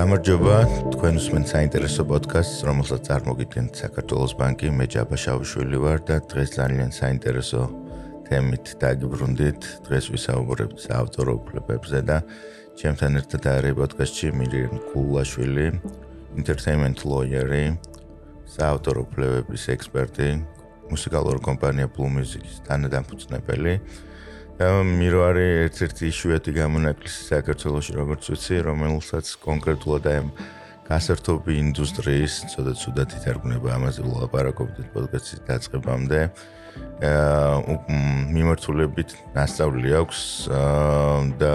გამარჯობა, თქვენ უსმენთ საინტერესო პოდკასტს, რომელსაც წარმოგიდგენთ საქართველოს ბანკი, მე ჯაბა შავშვილი ვარ და დღეს ძალიან საინტერესო თემით დაგიბრუნდით. დღეს ვისაუბრებთ საავტორო უფლებებზე და ჩემთან ერთად არის პოდკასტში მირიან კულაშვილი, entertainment lawyer-ი, საავტორო უფლებების ექსპერტი, მუსიკალური კომპანია Blue Music-ის თანადამფუძნებელი. მირო არის ერთ-ერთი იშვიათი გამონაკლისი საქართველოში, როგორც ვიცი, რომელსაც კონკრეტულად აი გასართობი ინდუსტრიის, ცოტა ცუდად ითარგმნება ამაზე ვლაპარაკობთ პოდკასტის დაწყებამდე. აა მიმართულებით ნასწავლი აქვს და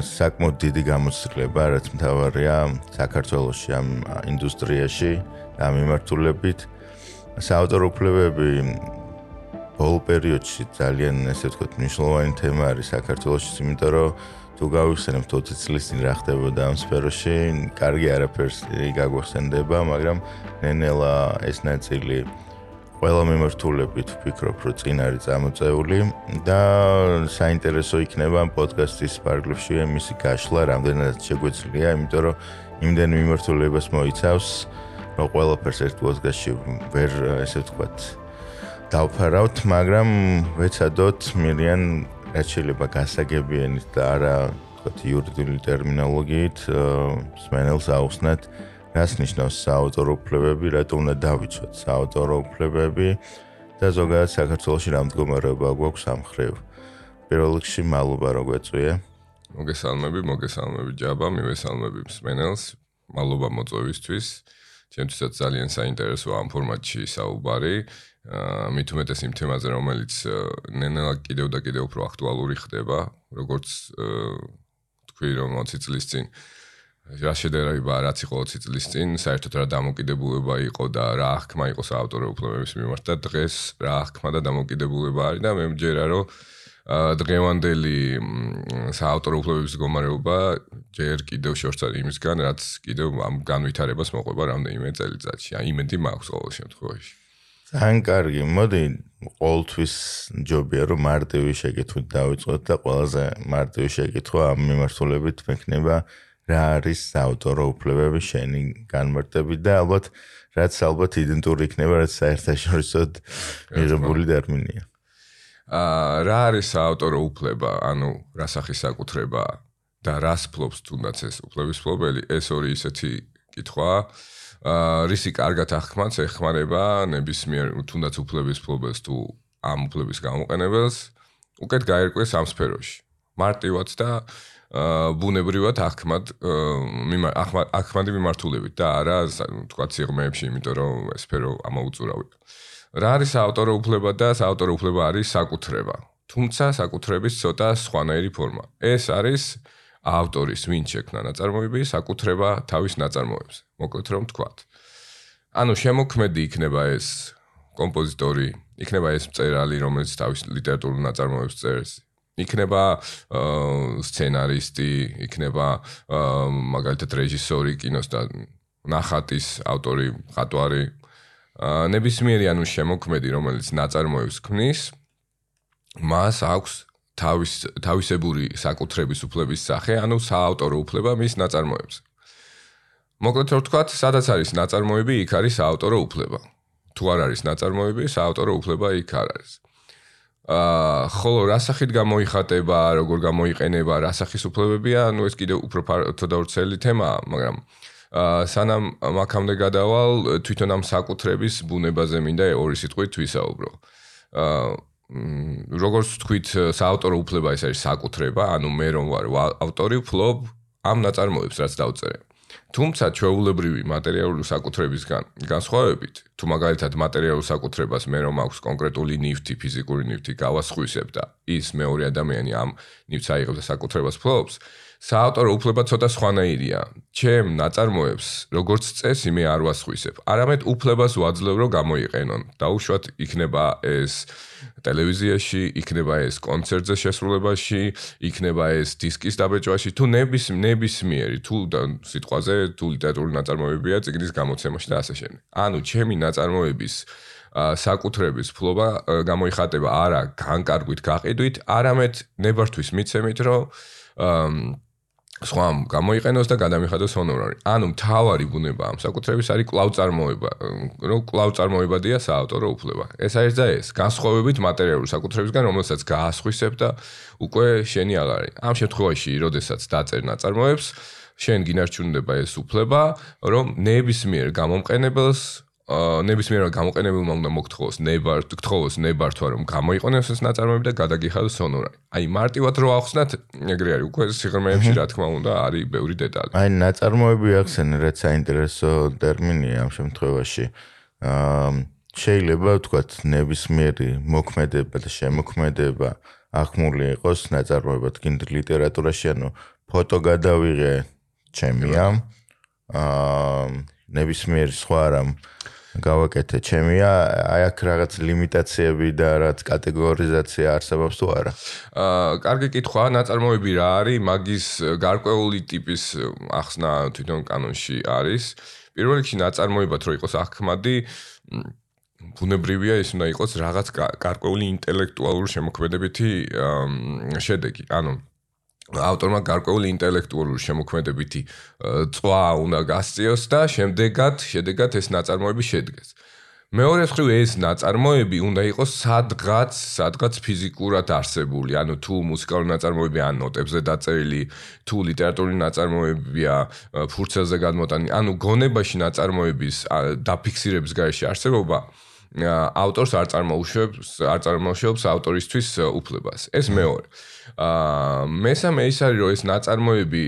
საკმაოდ დიდი გამოცდილება, რაც მთავარია საქართველოში ამ ინდუსტრიაში და მიმართულებით საავტორო უფლებები ბოლო პერიოდში ძალიან ესე ვთქვათ მნიშვნელოვანი თემა არის საქართველოს, იმიტომ რომ თუ გავიხსენებთ 20 წლის წინ რა ხდებოდა ამ სფეროში, კარგი არაფერს გაგახსენდება, მაგრამ ნენელა ეს ნაწილი ყველა მიმართულებით ვფიქრობ, რომ წინ არის წამოწეული და საინტერესო იქნება ამ პოდკასტის პარკლებში მისი გაშლა, რამდენად შეგვეძლია, იმიტომ რომ იმდენ მიმართულებას მოიცავს, რომ ყველაფერს ერთ პოდკასტში ვერ ესე ვთქვათ დავფარავთ, მაგრამ ვეცადოთ მირიან რაც შეიძლება გასაგებიანით და არა თქვათ იურიდიული ტერმინოლოგიით სმენელს აუხსნათ რას ნიშნავს საავტორო უფლებები, რატომ უნდა დავიცვათ საავტორო უფლებები და ზოგადად საქართველოს რამდგომარეობა გვაქვს ამ ხრივ. პირველ რიგში მადლობა როგეწვია. მოგესალმები, მოგესალმები ჯაბა, მივესალმები სმენელს. მადლობა მოწვევისთვის. ჩემთვისაც ძალიან საინტერესო ამ ფორმატში საუბარი. მით უმეტეს იმ თემაზე, რომელიც ნენელა კიდევ და კიდევ უფრო აქტუალური ხდება, როგორც თქვი რომ 20 წლის წინ რა შედარება რაც იყო 20 წლის წინ, საერთოდ რა დამოკიდებულება იყო და რა აღქმა იყო საავტორო უფლებების მიმართ და დღეს რა აღქმა და დამოკიდებულება არის და მე მჯერა რომ დღევანდელი საავტორო უფლებების მდგომარეობა ჯერ კიდევ შორს არის იმისგან, რაც კიდევ ამ განვითარებას მოყვება რამდენიმე წელიწადში. აი იმედი მაქვს ყოველ შემთხვევაში. ძალიან კარგი. მოდი ყოველთვის ჯობია რომ მარტივი შეკითხვით დავიწყოთ და ყველაზე მარტივი შეკითხვა ამ მიმართულებით მექნება რა არის საავტორო უფლებები შენი განმარტებით და ალბათ რაც ალბათ იდენტური იქნება რაც საერთაშორისო მიღებული ტერმინია. აა რა არის საავტორო უფლება? ანუ რა სახის საკუთრება და რას ფლობს თუნდაც ეს უფლების ფლობელი? ეს ორი ისეთი კითხვაა. აა რისი კარგად ახმარს ეხმარება ნებისმიერ თუნდაც უფლების ფლობელს თუ ამ უფლების გამოყენებელს უკეთ გაერკვეს ამ სფეროში. მარტივად და ბუნებრივად ახმად ახმადი მიმართულებით და არა თქვა ციღმეებში იმიტომ რომ სფერო ამოუწურავი რა არის ავტორო უფლება და ავტორო უფლება არის საკუთრება. თუმცა საკუთრების ცოტა სხვანაირი ფორმა. ეს არის ავტორის ვინ შექმნა ნაწარმოები საკუთრება თავის ნაწარმოებს. მოკლედ რომ თქვათ. ანუ შემოქმედი იქნება ეს კომპოზიტორი, იქნება ეს მწერალი, რომელიც თავის ლიტერატურულ ნაწარმოებს წერს. იქნება სცენარისტი, იქნება მაგალითად რეჟისორი კინოს და ნახატის ავტორი, ხატვარი. ნებისმიერი ანუ შემოქმედი, რომელიც ნაწარმოებს ქმნის, მას აქვს თავის თავისებური საკუთრების უფლების სახე, ანუ საავტორო უფლება მის ნაწარმოებს. მოკლედ რომ ვთქვათ, სადაც არის ნაწარმოები, იქ არის საავტორო უფლება. თუ არ არის ნაწარმოები, საავტორო უფლება იქ არ არის. აა ხოლო რა სახით გამოიხატება, როგორ გამოიყენება, რა სახის უფლებებია, ანუ ეს კიდევ უფრო თოდაურცელი თემაა, მაგრამ აა სანამ მაგამდე გადავალ, თვითონ ამ საკუთრების ბუნებაზე მინდა ორი სიტყვით ვისაუბრო. აა როგორც თქვით, საავტორო უფლება ეს არის საკუთრება, ანუ მე რომ ვარ ავტორი, ვფლობ ამ ნაწარმოებს, რაც დავწერე. თუმცა ჩვეულებრივი მატერიალური საკუთრებისგან განსხვავებით, თუ მაგალითად მატერიალურ საკუთრებას მე რომ აქვს კონკრეტული ნივთი, ფიზიკური ნივთი გავასხვისებ და ის მეორე ადამიანი ამ ნივთს აიღებს და საკუთრებას ფლობს, საავტორო უფლება ცოტა სხვანაირია. ჩემ ნაწარმოებს, როგორც წესი, მე არ ვასხვისებ. არამედ უფლებას ვაძლევ, რომ გამოიყენონ. დაუშვათ, იქნება ეს ტელევიზიაში, იქნება ეს კონცერტზე შესრულებაში, იქნება ეს დისკის დაბეჭვაში, თუ ნების ნებისმიერი, თუ სიტყვაზე, თუ ლიტერატურული ნაწარმოებია, ციგნის გამოცემაში და ასე შემდეგ. ანუ ჩემი ნაწარმოების საკუთრების ფლობა გამოიხატება არა განკარგვით, გაყიდვით, არამედ ნებართვის მიცემით, რომ სხვა გამოიყენოს და გადამიხადოს ჰონორარი. ანუ თავარი ბუნება ამ საკუთრების არის კლავ წარმოება, რომ კლავ წარმოებადია საავტორო უფლება. ეს არის და ეს განსხვავებით მატერიალური საკუთრებისგან, რომელსაც გაასხვისებ და უკვე შენი აღარ არის. ამ შემთხვევაში, როდესაც დაწერ ნაწარმოებს, შენ გინარჩუნდება ეს უფლება, რომ ნებისმიერ გამომყენებელს ნებისმიერ გამოყენებელმა უნდა მოგთხოვოს ნებარ გთხოვოს ნებართვა რომ გამოიყენოს ეს ნაწარმოები და გადაგიხადოს ჰონორარი. აი მარტივად რო ახსნათ ეგრე არის უკვე სიღრმეებში რა თქმა უნდა არის ბევრი დეტალი. აი ნაწარმოები ახსენე რაც საინტერესო ტერმინია ამ შემთხვევაში. აა შეიძლება ვთქვათ ნებისმიერი მოქმედება და შემოქმედება ახმული იყოს ნაწარმოება თქინდ ლიტერატურაში ანუ ფოტო გადავიღე ჩემია. აა ნებისმიერ სხვა რამ გავაკეთე. ჩემია აი აქ რაღაც ლიმიტაციები და რაც კატეგორიზაცია არსებობს თუ არა? აა კარგი კითხვა ნაწარმოები რა არის? მაგის გარკვეული ტიპის ახსნა თვითონ კანონში არის. პირველ რიგში ნაწარმოებად რო იყოს ახმადი ბუნებრივია ის უნდა იყოს რაღაც გარკვეული ინტელექტუალური შემოქმედებითი შედეგი. ანუ ავტორმა გარკვეული ინტელექტუალური შემოქმედებითი წვა უნდა გასწიოს და შემდეგად შედეგად ეს ნაწარმოები შედგეს. მეორე მხრივ ეს ნაწარმოები უნდა იყოს სადღაც, სადღაც ფიზიკურად არსებული, ანუ თუ მუსიკალური ნაწარმოები ან ნოტებზე დაწერილი, თუ ლიტერატურული ნაწარმოებია ფურცელზე გადმოტანი, ანუ გონებაში ნაწარმოების დაფიქსირების გარეშე არსებობა ავტორს არ წარმოუშვებს, არ წარმოუშვებს ავტორისთვის უფლებას. ეს მეორე. აა მესამე ის არის რომ ეს ნაწარმოები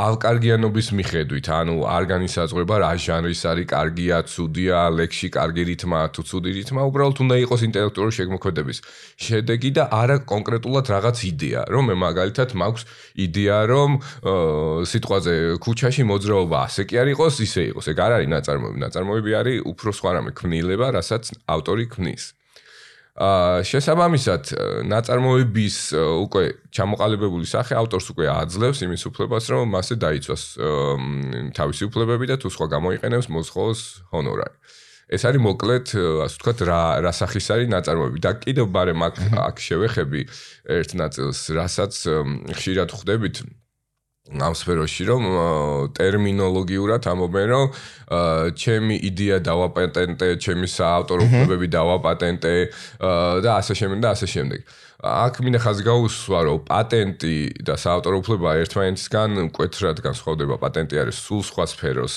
ალკარგიანობის მიხედვით, ანუ არ განისაზღვრება რა ჟანრის არის, კარგია, ცუდია, ლექსი კარგი რითმა თუ ცუდი რითმა, უბრალოდ უნდა იყოს ინტელექტუალური შემოქმედების შედეგი და არა კონკრეტულად რაღაც იდეა, რომ მე მაგალითად მაქვს იდეა, რომ სიტყვაზე ქუჩაში მოძრაობა ასე კი არ იყოს, ისე იყოს. ეგ არ არის ნაწარმოები, ნაწარმოები არის უფრო სხვა რამე ქმნილება, რასაც ავტორი ქმნის. აა შესაბამისად ნაწარმოების უკვე ჩამოყალიბებული სახე ავტორს უკვე აძლევს იმის უფლებას რომ მასე დაიცვას თავისი უფლებები და თუ სხვა გამოიყენებს მოსხოვს ჰონორარი. ეს არის მოკლედ ასე ვთქვათ რა რა სახის არის ნაწარმოები და კიდევ ბარემ აქ აქ შევეხები ერთ ნაწილს რასაც ხშირად ხვდებით ამ სფეროში რომ ტერმინოლოგიურად ამობენ რომ ჩემი იდეა დავაპატენტე, ჩემი საავტორო უფლებები დავაპატენტე და ასე შემდეგ და ასე შემდეგ. აქ მინდა ხაზი გაუსვა რომ პატენტი და საავტორო უფლება ერთმანეთისგან მკვეთრად განსხვავდება. პატენტი არის სულ სხვა სფეროს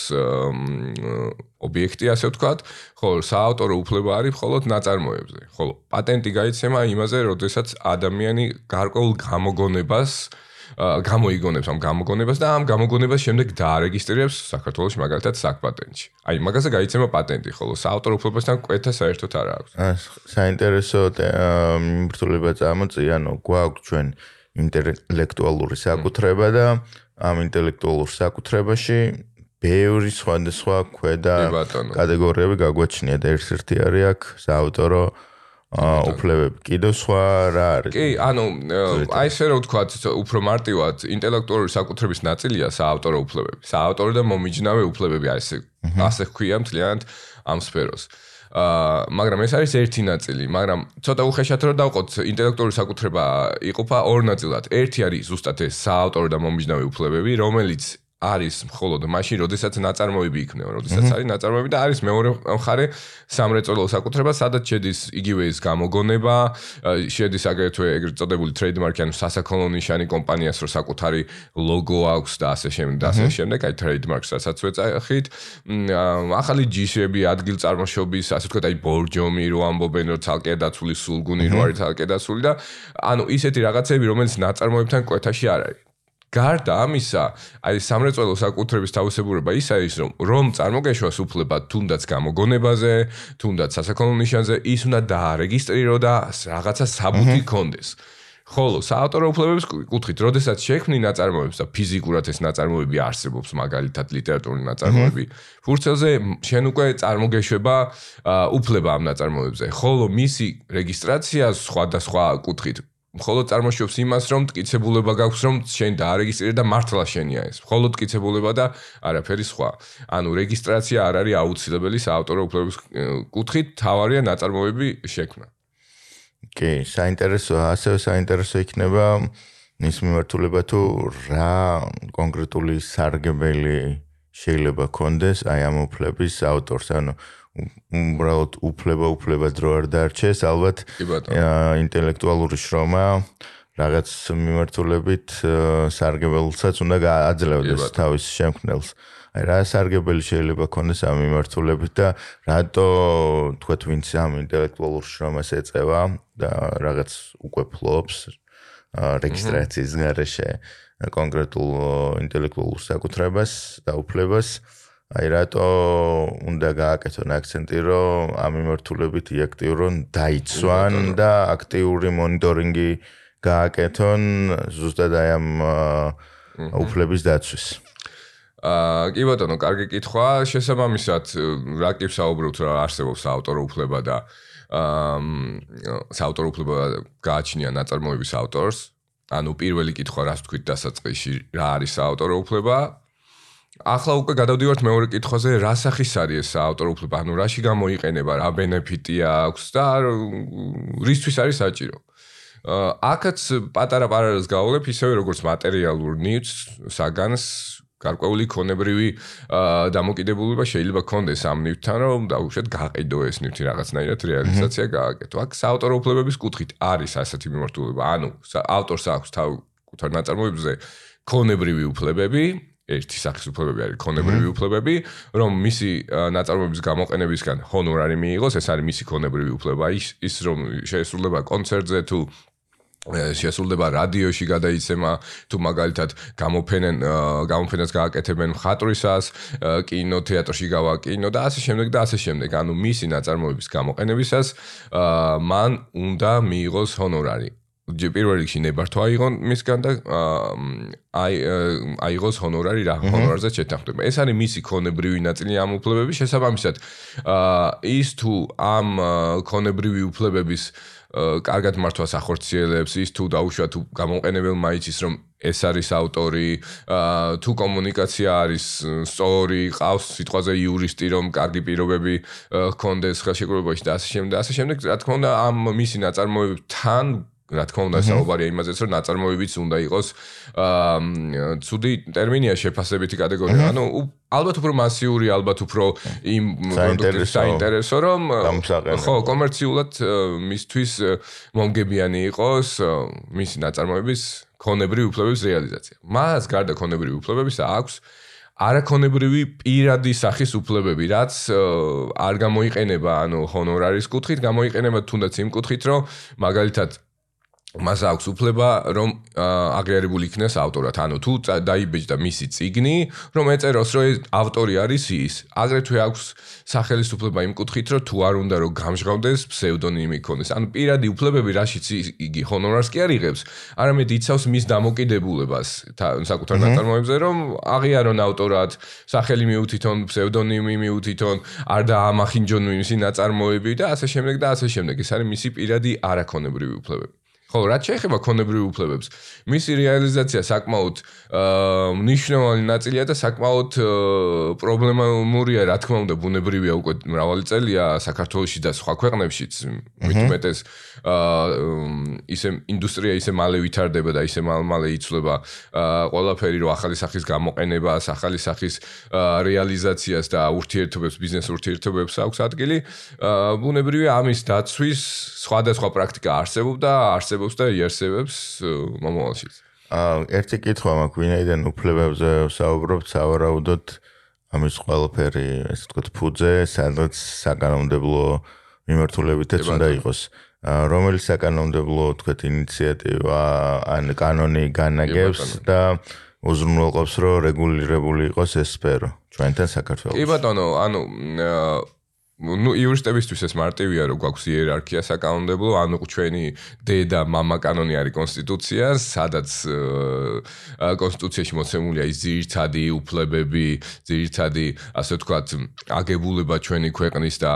ობიექტი, ასე ვთქვათ, ხოლო საავტორო უფლება არის მხოლოდ ნაწარმოებზე. ხოლო პატენტი გაიცემა იმაზე, როდესაც ადამიანი გარკვეულ გამოგონებას გამოიგონებს ამ გამოგონებას და ამ გამოგონებას შემდეგ დაარეგისტრირებს საქართველოს მაგალითად საკპატენტში. აი, მაგაზე გაიცემა პატენტი, ხოლო საავტორო უფლებასთან კვეთა საერთოდ არ აქვს. საინტერესო მიმართულება წამოწია, ანუ გვაქვს ჩვენ ინტელექტუალური საკუთრება და ამ ინტელექტუალურ საკუთრებაში ბევრი სხვადასხვა ქვედა კატეგორიები გაგვაჩნია და ერთ-ერთი არის აქ საავტორო აა უფლებები კიდევ სხვა რა არის? კი, ანუ აი ესე რომ ვთქვათ, უფრო მარტივად, ინტელექტუალური საკუთრების ნაწილია საავტორო უფლებები. საავტორო და მომიჯნავე უფლებები, აი ესე ასე ხქვია მთლიანად ამ სფეროს. აა მაგრამ ეს არის ერთი ნაწილი, მაგრამ ცოტა უხეშად რომ დავყოთ, ინტელექტუალური საკუთრება იყოფა ორ ნაწილად. ერთი არის ზუსტად ეს საავტორო და მომიჯნავე უფლებები, რომელიც არის მხოლოდ მაშინ, როდესაც ნაწარმოები იქნება, როდესაც არის ნაწარმოები და არის მეორე მხარე სამრეწველო საკუთრება, სადაც შედის იგივე ის გამოგონება, შედის აგრეთვე ეგრეთ წოდებული ტრეიდმარკი, ანუ სასაქონლო ნიშანი კომპანიას, რო საკუთარი ლოგო აქვს და ასე შემდეგ და ასე შემდეგ, აი ტრეიდმარკს რასაც ვეწახით, ახალი ჯიშები, ადგილწარმოშობის, ასე ვთქვათ, აი ბორჯომი რო ამბობენ, რომ ცალკე დაცული სულგუნი რო არის ცალკე დაცული და ანუ ისეთი რაღაცები, რომელიც ნაწარმოებთან კვეთაში არ არის. გარდა ამისა, აი სამრეწველო საკუთრების თავისებურება ის არის, რომ რომ წარმოგეშვას უფლება თუნდაც გამოგონებაზე, თუნდაც სასაქონლო ნიშანზე, ის უნდა დაარეგისტრირო და რაღაცა საბუთი კონდეს. ხოლო საავტორო უფლებების კუთხით, როდესაც შექმნი ნაწარმოებს და ფიზიკურად ეს ნაწარმოები არსებობს, მაგალითად ლიტერატურული ნაწარმოები, ფურცელზე შენ უკვე წარმოგეშვება უფლება ამ ნაწარმოებზე. ხოლო მისი რეგისტრაცია სხვადასხვა კუთხით მხოლოდ წარმოშობს იმას, რომ მტკიცებულება გაქვს, რომ შენ დაარეგისტრირე და მართლა შენია ეს. მხოლოდ მტკიცებულება და არაფერი სხვა. ანუ რეგისტრაცია არ არის აუცილებელი საავტორო უფლებების კუთხით, თავარია ნაწარმოები შექმნა. კი, საინტერესო, ასევე საინტერესო იქნება ის მიმართულება თუ რა კონკრეტული სარგებელი შეიძლება კონდეს აი ამ უფლების ავტორს, ანუ უბრალოდ უფლება უფლება დრო არ დარჩეს, ალბათ ინტელექტუალური შრომა რაღაც მიმართულებით სარგებელსაც უნდა გააძლევდეს თავის შემქმნელს. აი რა სარგებელი შეიძლება ქონდეს ამ მიმართულებით და რატო თქვა ვინც ამ ინტელექტუალურ შრომას ეწევა და რაღაც უკვე ფლობს რეგისტრაციის გარეშე კონკრეტულ ინტელექტუალურ საკუთრებას და უფლებას აი რატო უნდა გააკეთონ აქცენტი რომ ამ მიმართულებით იაქტიურონ დაიცვან და აქტიური მონიტორინგი გააკეთონ ზუსტად აი ამ უფლების დაცვის აა კი ბატონო, კარგი კითხვა. შესაბამისად, რა კი ვსაუბრობთ რა არსებობს ავტორო უფლება და აა საავტორო უფლება გააჩნია ნაწარმოების ავტორს. ანუ პირველი კითხვა რას თქვით დასაწყისში, რა არის საავტორო უფლება? ახლა უკვე გადავდივართ მეორე კითხვაზე, რა სახის არის ეს საავტორო უფლება? ანუ რაში გამოიყენება, რა ბენეფიტი აქვს და რისთვის არის საჭირო? აა აქაც პატარა პარალელს გავავლებ ისევე როგორც მატერიალურ ნივთს, საგანს გარკვეული ქონებრივი დამოკიდებულება შეიძლება კონდეს ამ ნივთთან, რომ დაუშვათ გაყიდო ეს ნივთი რაღაცნაირად რეალიზაცია გააკეთო. აქ საავტორო უფლებების კუთხით არის ასეთი მიმართულება. ანუ ავტორს აქვს თავი კუთარ ნაწარმოებზე ქონებრივი უფლებები, ერთი სახის უფლებები არის ქონებრივი უფლებები, რომ მისი ნაწარმოების გამოყენებისგან ჰონორარი მიიღოს, ეს არის მისი ქონებრივი უფლება. ის ის რომ შეესრულება კონცერტზე თუ შეასრულდება რადიოში გადაიცემა თუ მაგალითად გამოფენენ გამოფენას გააკეთებენ მხატვრისას კინო თეატრში გავა კინო და ასე შემდეგ და ასე შემდეგ. ანუ მისი ნაწარმოების გამოყენებისას მან უნდა მიიღოს ჰონორარი პირველ რიგში ნებართვა აიღონ მისგან და აი აიღოს ჰონორარი რა ჰონორარზე შეთანხმდება ეს არის მისი ქონებრივი ნაწილი ამ უფლებების შესაბამისად. ის თუ ამ ქონებრივი უფლებების კარგად მართვას ახორციელებს ის თუ დაუშვა თუ გამოყენებელ მაიცის რომ ეს არის ავტორი თუ კომუნიკაცია არის სწორი ყავს სიტყვაზე იურისტი რომ კარგი პირობები ჰქონდეს ხელშეკრულებაში და ასე შემდეგ და ასე შემდეგ. რა თქმა უნდა ამ მისი ნაწარმოებთან რა თქმა უნდა საუბარია იმაზეც რომ ნაწარმოებიც უნდა იყოს. აა ცუდი ტერმინია შეფასებითი კატეგორია. ანუ ალბათ უფრო მასიური ალბათ უფრო იმ პროდუქტის საინტერესო რომ ხო კომერციულად მისთვის მომგებიანი იყოს მისი ნაწარმოების ქონებრივი უფლებების რეალიზაცია. მას გარდა ქონებრივი უფლებების აქვს არაქონებრივი პირადი სახის უფლებები, რაც არ გამოიყენება, ანუ ჰონორარის კუთხით, გამოიყენება თუნდაც იმ კუთხით, რომ მაგალითად მას აქვს უფლება რომ აგრერებული იქნეს ავტორად. ანუ თუ დაიბეჭდა მისი ციგნი, რომ ეწეროს რომ ავტორი არის ის, აგრეთვე აქვს სახელისუფლება იმ კუთხით, რომ თუ არ უნდა რომ გამჟღავდეს ფსევდონიმი ქონდეს. ანუ პირადი უფლებები რაშიც იგი ჰონორარს კი არ იღებს, არამედ იცავს მის დამოკიდებულებას საკუთარ ნაწარმოებზე, რომ აღიარონ ავტორად, სახელი მიუთითონ, ფსევდონიმი მიუთითონ, არ დაამახინჯონ მისი ნაწარმოები და ასე შემდეგ და ასე შემდეგ. ეს არის მისი პირადი არაქონებრივი უფლებები. ხო, რაც შეეხება ქონებრივ უფლებებს, მისი რეალიზაცია საკმაოდ მნიშვნელოვანი ნაწილია და საკმაოდ პრობლემურია, რა თქმა უნდა, ბუნებრივია უკვე მრავალი წელია საქართველოსში და სხვა ქვეყნებშიც, მეტმეტეს აა ისე ინდუსტრია ისე მალე ვითარდება და ისე მალე იცვლება აა ყველაფერი, რომ ახალი სახის გამოყენებას, ახალი სახის რეალიზაციას და ურთიერთობებს, ბიზნეს ურთიერთობებს აქვს ადგილი. ბუნებრივია ამის დაცვის სხვადასხვა პრაქტიკა არსებობს და არსებობს და იარსებებს მომავალში. აა ერთი კითხვა მაქვს, ვინაიდან უფლებებზე საუბრობთ, სავარაუდოდ ამის ყველაფერი, ესე ვთქვათ, ფუძე, სადაც საკანონმდებლო მიმართულებითაც უნდა იყოს. აა რომელი საკანონმდებლო, ვთქვათ, ინიციატივა ან კანონი განაგებს და უზრუნველყოფს, რომ რეგულირებული იყოს ეს სფერო ჩვენთან საქართველოს. კი ბატონო, ანუ ну იურისტებისთვის ეს მარტივია რომ გვაქვს იერარქია საკანონმდებლო ანუ ჩვენი დედა мама კანონი არის კონსტიტუცია სადაც კონსტიტუციაში მოცემულია ის ძირითადი უფლებები ძირითადი ასე ვთქვათ აგებულება ჩვენი ქვეყნის და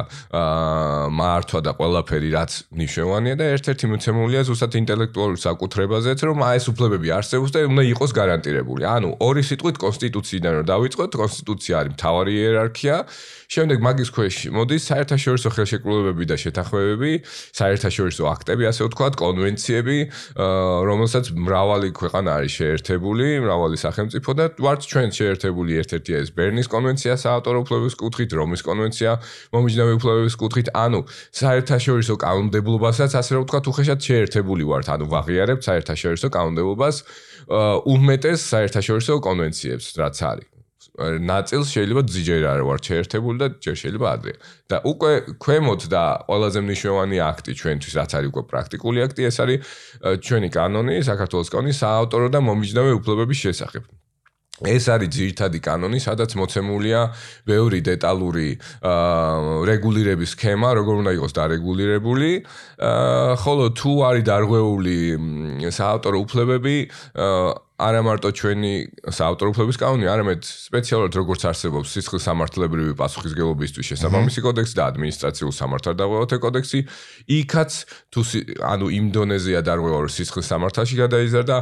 მართვა და ყველაფერი რაც ნიშნავანია და ერთ-ერთი მოცემულია ზუსტად ინტელექტუალური საკუთრებაზეც რომ აი ეს უფლებები არსებობს და უნდა იყოს გარანტირებული ანუ ორი სიტყვით კონსტიტუციიდან რომ დავიწყოთ კონსტიტუცია არის მთავარი იერარქია შემდეგ მაგის ქვეშ მოდის საერთაშორისო ხელშეკრულებები და შეთანხმებები, საერთაშორისო აქტები, ასე ვთქვათ, კონვენციები, რომელსაც მრავალი ქვეყანა არის შეერთებული, მრავალი სახელმწიფო და ვართ ჩვენ შეერთებული ერთ-ერთი ეს ბერნის კონვენცია საავტორო უფლებების კუთხით, რომის კონვენცია მომიჯნავე უფლებების კუთხით, ანუ საერთაშორისო კანონმდებლობასაც ასე ვთქვათ, უხეშად შეერთებული ვართ, ანუ ვაღიარებთ საერთაშორისო კანონმდებლობას უმეტეს საერთაშორისო კონვენციებს, რაც არის. ნაწილს შეიძლება ძიჯერ არ ვარ შეერთებული და ჯერ შეიძლება ადრე. და უკვე ქვემოთ და ყველაზე მნიშვნელოვანი აქტი ჩვენთვის რაც არის უკვე პრაქტიკული აქტი, ეს არის ჩვენი კანონი, საქართველოს კანონი საავტორო და მომიჯნავე უფლებების შესახებ. ეს არის ძირითადი კანონი, სადაც მოცემულია ბევრი დეტალური რეგულირების სქემა, როგორ უნდა იყოს დარეგულირებული. ხოლო თუ არის დარღვეული საავტორო უფლებები, არა მარტო ჩვენი საავტორო უფლების კანონი, არამედ სპეციალურად როგორც არსებობს სისხლის სამართლებრივი პასუხისგებლობისთვის შესაბამისი კოდექსი და ადმინისტრაციულ სამართალდაღებათა კოდექსი, იქაც თუ ანუ იმ დონეზეა დარღვევა რომ სისხლის სამართალში გადაიზარდა,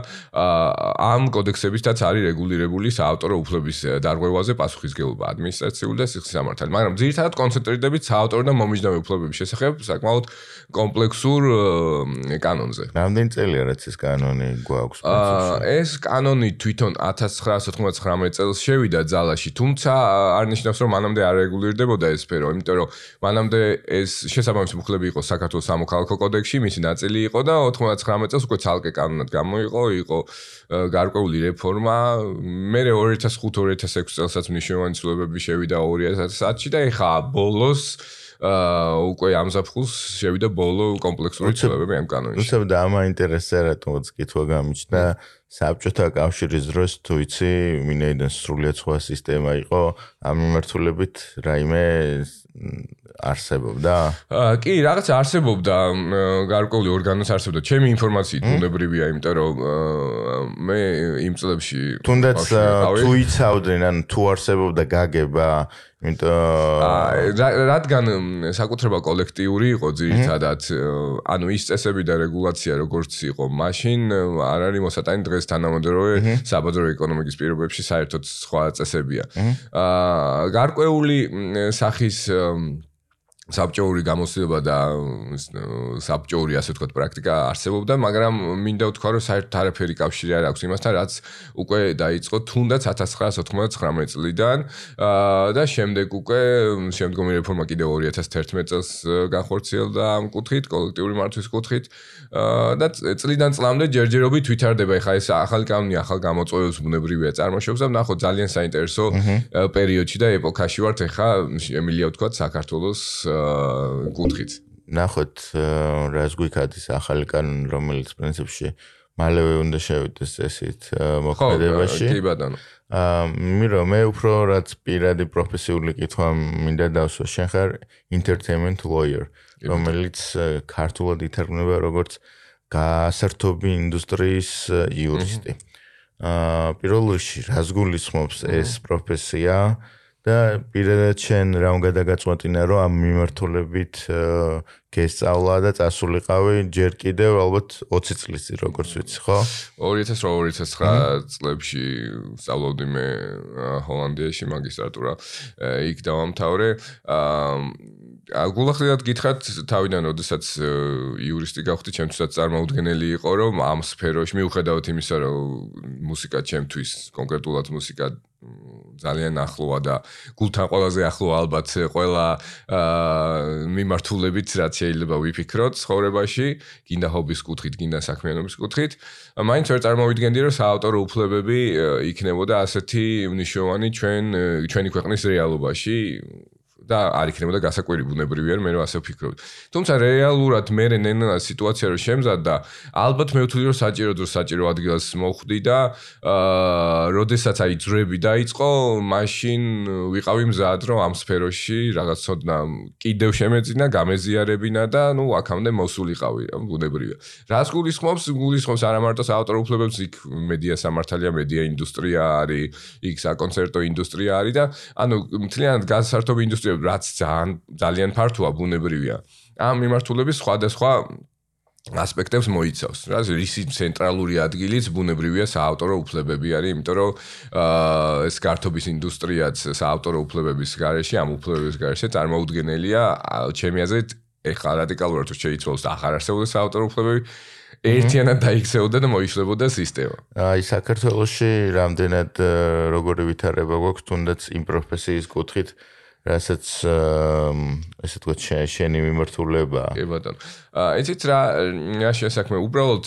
ამ კოდექსებითაც არის რეგულირებული საავტორო უფლების დარღვევაზე პასუხისგებლობა ადმინისტრაციულ და სისხლის სამართალ. მაგრამ ძირითადად კონცენტრირდებით საავტორო და მომიჯნავე უფლებების შესახებ საკმაოდ კომპლექსურ კანონზე. რამდენი წელია რაც ეს კანონი გვაქვს? აა ეს კანონი თვითონ 1999 წელს შევიდა ძალაში, თუმცა არ ნიშნავს, რომ მანამდე არ რეგულირდებოდა ეს სფერო, იმიტომ რომ მანამდე ეს შესაბამისი მუხლები იყო საქართველოს სამოქალაქო კოდექსში, მისი ნაწილი იყო და 99 წელს უკვე ცალკე კანონად გამოიყო, იყო გარკვეული რეფორმა. მე 2005-2006 წელსაც მნიშვნელოვანი ცვლილებები შევიდა 2010-ში და ეხა ბოლოს აა უკვე ამ საფხულს შევიდა ბოლო კომპლექსური ცვლილებები ამ კანონში. უცებ და ამა ინტერესზე რატომაც კითხვა გამიჩნდა საბჭოთა კავშირის დროს თუ იცი მინეიდან სრულიად სხვა სისტემა იყო ამ მიმართულებით რაიმე არსებობდა? კი, რაღაც არსებობდა, გარკვეული ორგანოც არსებობდა. ჩემი ინფორმაციით უნებრივია, იმიტომ რომ მე იმ წლებში თუნდაც თუ იცავდნენ, ან თუ არსებობდა გაგება, იმიტომ რადგან საკუთრება კოლექტიური იყო ძირითადად, ანუ ის წესები და რეგულაცია როგორც იყო, მაშინ არ არის მოსატანი დღეს თანამედროვე საბაზრო ეკონომიკის პირობებში საერთოდ სხვა წესებია. აა გარკვეული სახის საბჭოური გამოცდილება და საბჭოური ასე ვთქვათ პრაქტიკა არსებობდა, მაგრამ მინდა ვთქვა, რომ საერთოდ არაფერი კავშირი არ აქვს იმასთან, რაც უკვე დაიწყო თუნდაც 1999 წლიდან. და შემდეგ უკვე შემდგომი რეფორმა კიდევ 2011 წელს განხორციელდა ამ კუთხით, კოლექტიური მართვის კუთხით. და წლიდან წლამდე ჯერჯერობით ვითარდება. ეხლა ეს ახალი კანონი ახალ გამოწვევებს ბუნებრივია წარმოშობს და ნახოთ ძალიან საინტერესო პერიოდში და ეპოქაში ვართ. ეხლა შემილია ვთქვათ საქართველოს კუთხით. ნახოთ რას გვიქადის ახალი კანონი, რომელიც პრინციპში მალევე უნდა შევიდეს ესეთ მოქმედებაში. ხო, კი ბატონო. აა მირო მე უფრო რაც პირადი პროფესიული კითხვა მინდა დავსვა. შენ ხარ entertainment lawyer, რომელიც ქართულად ითარგმნება როგორც გასართობი ინდუსტრიის იურისტი. აა პირველ რიგში რას გულისხმობს ეს პროფესია? აა და პირადად შენ რა უნდა დაგაწყვეტინა რომ ამ მიმართულებით გესწავლა და წასულიყავი? ჯერ კიდევ ალბათ 20 წლის წინ როგორც ვიცი ხო? 2008-2009 წლებში სწავლობდი მე ჰოლანდიაში მაგისტრატურა. იქ დავამთავრე. გულახდილად გითხრათ თავიდან როდესაც იურისტი გავხდი ჩემთვისაც წარმოუდგენელი იყო რომ ამ სფეროში მიუხედავად იმისა რომ მუსიკა ჩემთვის კონკრეტულად მუსიკა ძალიან ახლოა და გულთან ყველაზე ახლო ალბათ ყველა მიმართულებით რაც შეიძლება ვიფიქროთ ცხოვრებაში, გინდა ჰობის კუთხით, გინდა საქმიანობის კუთხით. მაინც ვერ წარმოვიდგენდი რომ საავტორო უფლებები იქნებოდა ასეთი მნიშვნელოვანი ჩვენ ჩვენი ქვეყნის რეალობაში, და არ იქნებოდა გასაკვირი ბუნებრივი არ მე რა ასე ვფიქრობ. თუმცა რეალურად მე ნენა სიტუაცია რო შემზადდა, ალბათ მე ვთვლი რომ საჭირო დრო საჭირო ადგილას მოხვდი და აა როდესაც აი ძრები დაიწყო, მაშინ ვიყავი მზად რომ ამ სფეროში რაღაც ცოდნა კიდევ შემეძინა, გამეზიარებინა და ნუ აქამდე მოსულიყავი, ბუნებრივია. რას გულისხმობს? გულისხმობს არა მარტო საავტორო უფლებებს, იქ მედია სამართალია, მედია ინდუსტრია არის, იქ საკონცერტო ინდუსტრია არის და ანუ მთლიანად გასართობი ინდუსტრია რაც ძალიან ძალიან ფართოა ბუნებრივია. ამ მიმართულების სხვადასხვა ასპექტებს მოიცავს. რა ისი ცენტრალური ადგილიც ბუნებრივია საავტორო უფლებები არის, იმიტომ რომ ეს კარტობის ინდუსტრიაც საავტორო უფლებების გარეშე, ამ უფლებების გარეშე წარმოუდგენელია, ჩემი აზრით, ეხლა რადიკალურად თუ შეიცვალოს ახარ არსებობს საავტორო უფლებები, ერთიანად დაიქცეოდა და მოიშლებოდა სისტემა. აი საქართველოსში რამდენად როგორი ვითარება გვაქვს თუნდაც იმ პროფესიის კუთხით რასაც ესე თქვა შენი მიმართულება. კი ბატონო. ეცით რა რა შესაქმე უბრალოდ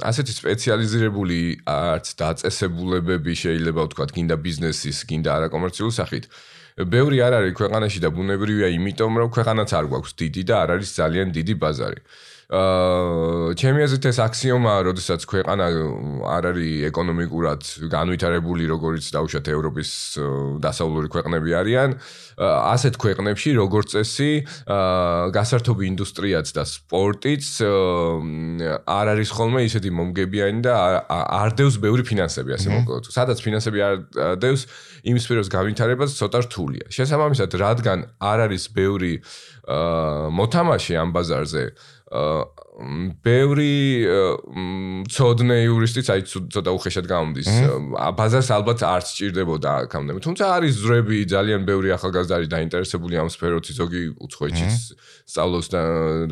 ასეთი სპეციალიზირებული არც დაწესებულებები შეიძლება ვთქვა გინდა ბიზნესის, გინდა არაკომერციული სახით. ბევრი არ არის ქვეყანაში და ბუნებრივია იმიტომ რომ ქვეყანაც არ გვაქვს დიდი და არ არის ძალიან დიდი ბაზარი. აა ჩემი აზრით ეს აქსიომაა, როდესაც ქვეყანა არ არის ეკონომიკურად განვითარებული, როგორც დაუშვათ ევროპის დასავლური ქვეყნები არიან, ასეთ ქვეყნებში როგორც წესი, აა გასართობი ინდუსტრიაც და სპორტიც არ არის ხოლმე ისეთი მომგებიანი და არ დევს ბევრი ფინანსები, ასე მოკლედ. სადაც ფინანსები არ დევს, იმ სფეროს განვითარებას ცოტა რთულია. შესაბამისად, რადგან არ არის ბევრი აა მოთამაშე ამ ბაზარზე, ბევრი ცოდნე იურისტიც აი ცოტა უხეშად გამოდის. ბაზარს ალბათ არ სჭირდებოდა აქამდე. თუმცა არის ზრები ძალიან ბევრი ახალგაზრდა არის დაინტერესებული ამ სფეროთი, ზოგი უცხოეთშიც სწავლობს და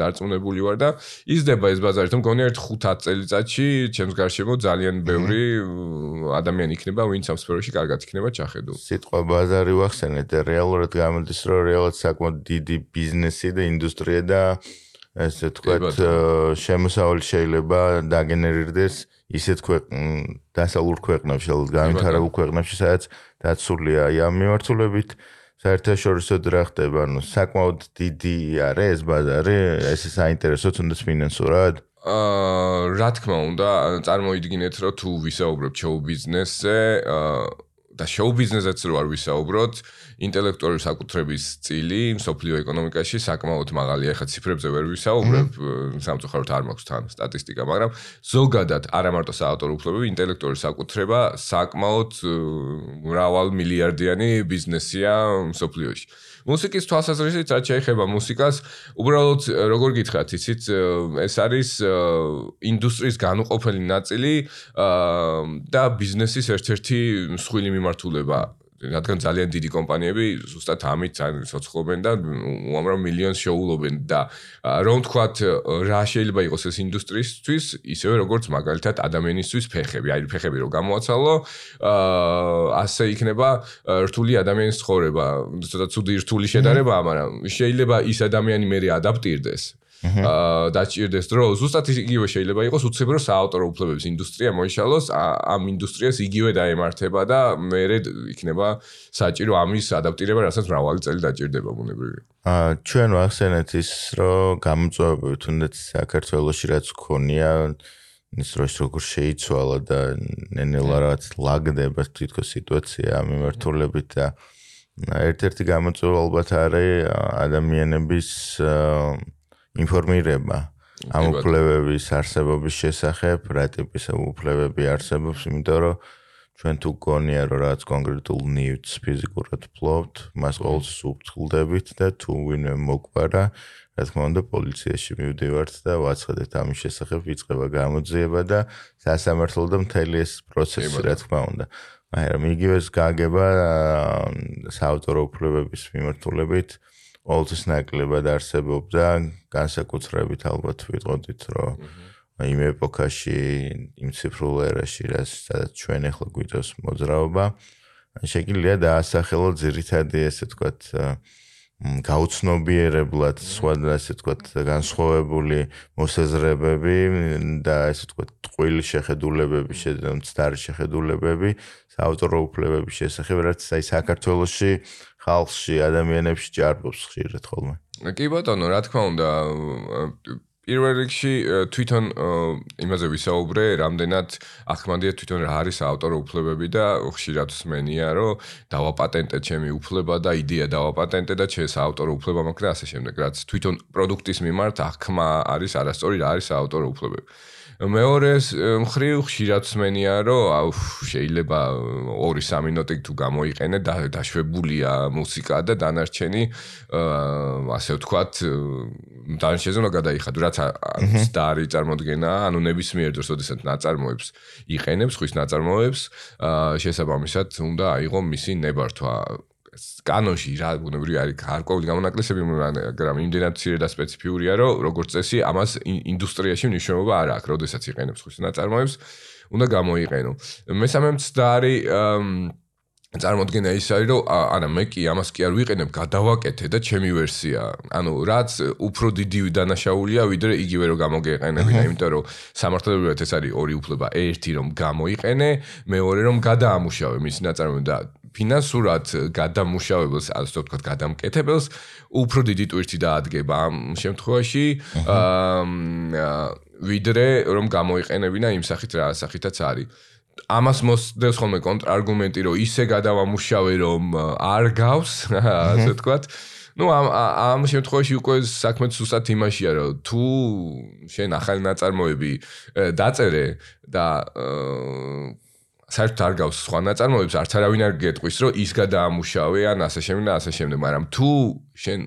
დარწმუნებული ვარ და იზრდება ეს ბაზარი. თუმცა მგონია ერთ 5-10 წელიწადში ჩემს გარშემო ძალიან ბევრი ადამიანი იქნება, ვინც ამ სფეროში კარგად იქნება ჩახედო. სიტყვა ბაზარი ვახსენეთ, რეალურად გამოდის, რომ რეალურად საკმაოდ დიდი ბიზნესი და ინდუსტრია და ესე თქვათ შემოსავალი შეიძლება დაგენერირდეს ისეთ დასავლურ ქვეყნებში, განვითარებულ ქვეყნებში, სადაც დაცულია აი ამ მიმართულებით. საერთაშორისო რა ხდება, ანუ საკმაოდ დიდი არის ეს ბაზარი, ეს საინტერესო თუნდაც ფინანსურად. აა რა თქმა უნდა, წარმოიდგინეთ, რომ თუ ვისაუბრებ შოუ ბიზნესზე, აა და შოუ ბიზნესზეც რო არ ვისაუბროთ, ინტელექტუალური საკუთრების წილი სოფლიო ეკონომიკაში საკმაოდ მაღალია. ეხლა ციფრებზე ვერ ვისაუბრებ, სამწუხაროდ არ მაქვს თან სტატისტიკა, მაგრამ ზოგადად არა მარტო საავტორო უფლებები, ინტელექტუალური საკუთრება საკმაოდ მრავალ მილიარდიანი ბიზნესია სოფლიოში. მუსიკის თვალსაზრისით რაც შეეხება მუსიკას, უბრალოდ როგორ გითხრათ, იცით, ეს არის ინდუსტრიის განუყოფელი ნაწილი და ბიზნესის ერთ-ერთი მსხვილი მიმართულება. რადგან ძალიან დიდი კომპანიები ზუსტად ამით ცოცხლობენ და უამრავ მილიონს შეულობენ და რომ თქვათ რა შეიძლება იყოს ეს ინდუსტრიისთვის ისევე როგორც მაგალითად ადამიანისთვის ფეხები. აი ფეხები რომ გამოაცალო ასე იქნება რთული ადამიანის ცხოვრება. ცოტა ცუდი რთული შედარება მაგრამ შეიძლება ის ადამიანი მე ადაპტირდეს. აა დაჭირდეს დრო ზუსტად იგივე შეიძლება იყოს უცებრო საავტორო უფლებების ინდუსტრია მოიშალოს ამ ინდუსტრიას იგივე დაემართება და მე იქნება საჭირო ამის ადაპტირება რასაც მრავალი წელი დაჭირდება ბუნებრივი აა ჩვენ ვახსენეთ ის რომ გამოწვევები თუნდაც საქართველოსში რაც ქონია ის დროს როგორ შეიცვალა და ნენელა რაც ლაგდება თვითონ სიტუაცია მიმართულებით და ერთ-ერთი გამოწვევა ალბათ არის ადამიანების აა ინფორმირება. ამ უფლებების არსებობის შესახებ, რა ტიპის უფლებები არსებობს, იმიტომ რომ ჩვენ თუ გონია რომ რაც კონკრეტულ ნიუტს ფიზიკურად ფლობთ, მას ყოველს უფრთხილდებით და თუ ვინმე მოგვარა, რა თქმა უნდა, პოლიციაში მივდივართ და ვაცხადეთ ამის შესახებ, ვიწყება გამოძიება და სასამართლო და მთელი ეს პროცესი, რა თქმა უნდა. მაგრამ იგივეს გაგება საავტორო უფლებების მიმართულებით ყოველთვის ნაკლებად არსებობდა განსაკუთრებით ალბათ ვიტყოდით რომ იმ ეპოქაში იმ ციფრულ ერაში სადაც ჩვენ ახლა გვიწევს მოძრაობა შეგიძლია დაასახელო ძირითადი ესე თქვათ გაუცნობიერებლად სხვა ასე თქვათ განსხვავებული მოსაზრებები და ასე თქვათ ტყუილი შეხედულებები შეძენცდარი შეხედულებები საავტორო უფლებების შესახებ რაც აი საქართველოსში ხალხში ადამიანებში ჭარბობს ხშირად ხოლმე კი ბატონო რა თქმა უნდა პირველ რიგში თვითონ იმაზე ვისაუბრე, რამდენად ახმანდია თვითონ რა არის ავტორო უფლებები და ხშირად მსმენია, რომ დავაპატენტე ჩემი უფლება და იდეა დავაპატენტე და ჩემს ავტორო უფლება მაქვს და ასე შემდეგ, რაც თვითონ პროდუქტის მიმართ ახმა არის არასწორი რა არის ავტორო უფლებები. მეორეს მხრივ ხშირად სმენია რომ აუ შეიძლება 2-3 მინუტი თუ გამოიყენე და დაშვებულია მუსიკა და დანარჩენი ასე ვთქვათ დანარჩენზე უნდა გადაიხადო რაც და არის წარმოდგენა ანუ ნებისმიერ დროს ოდესაც ნაწარმოებს იყენებს ხვის ნაწარმოებს შესაბამისად უნდა აიღო მისი ნებართვა კანონში რა ბუნებრივი არის გარკვეული გამონაკლისები მაგრამ იმდენად ცირე და სპეციფიურია რომ როგორც წესი ამას ინდუსტრიაში მნიშვნელობა არ აქვს როდესაც იყენებს ხვის ნაწარმოებს უნდა გამოიყენო. მესამემც და არის წარმოდგენა ის არის რომ არა მე კი ამას კი არ ვიყენებ გადავაკეთე და ჩემი ვერსია. ანუ რაც უფრო დიდი დანაშაულია ვიდრე იგივე რომ გამოგეყენებინა იმიტომ რომ სამართლებრივად ეს არის ორი უფლება. ერთი რომ გამოიყენე მეორე რომ გადაამუშავე მის ნაწარმოებს და ფინანსურად გადამუშავებელს, ასე ვთქვათ, გადამკეთებელს უფრო დიდი ტვირთი დაადგება ამ შემთხვევაში. აა ვიდრე რომ გამოიყენებინა იმ სახით რა სახითაც არის. ამას მოსდევს ხოლმე კონტრარგუმენტი, რომ ისე გადავამუშავე, რომ არ გავს, ასე ვთქვათ. ну ამ ამ შემთხვევაში უკვე საქმე სუსტად იმაშია რომ თუ შენ ახალი ნაწარმოები დაწერე და საერთოდ არ გავს სხვა ნაწარმოებს, არც არავინ არ გეტყვის, რომ ის გადაამუშავე ან ასე შემდეგ და ასე შემდეგ, მაგრამ თუ შენ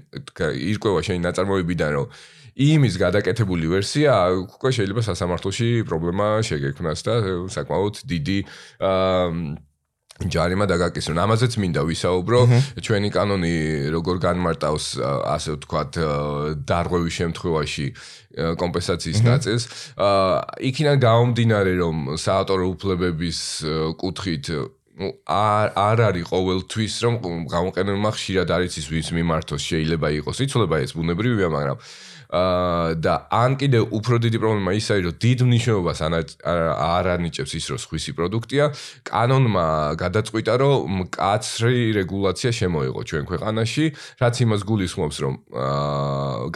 ირკვევა შენი ნაწარმოებიდან, რომ იმის გადაკეთებული ვერსია, უკვე შეიძლება სასამართლოში პრობლემა შეგექმნას და საკმაოდ დიდი აა ჯარიმა დაგაკისრონ. ამაზეც მინდა ვისაუბრო. ჩვენი კანონი როგორ განმარტავს ასე ვთქვათ დარღვევის შემთხვევაში კომპენსაციის ნაწილს. აა იქიდან გამომდინარე რომ საავტორო უფლებების კუთხით ну არ არ არის ყოველთვის რომ გამოყენებმა ხშირად არის ის ვის მიმართოს შეიძლება იყოს იცოლება ეს ბუნებრივია მაგრამ და ან კიდე უფრო დიდი პრობლემა ის არის რომ დიდ მნიშვნელობას არ ანიჭებს ის რომ სხვისი პროდუქტია. კანონმა გადაწყვიტა რომ მკაცრი რეგულაცია შემოიღო ჩვენ ქვეყანაში რაც იმას გულისხმობს რომ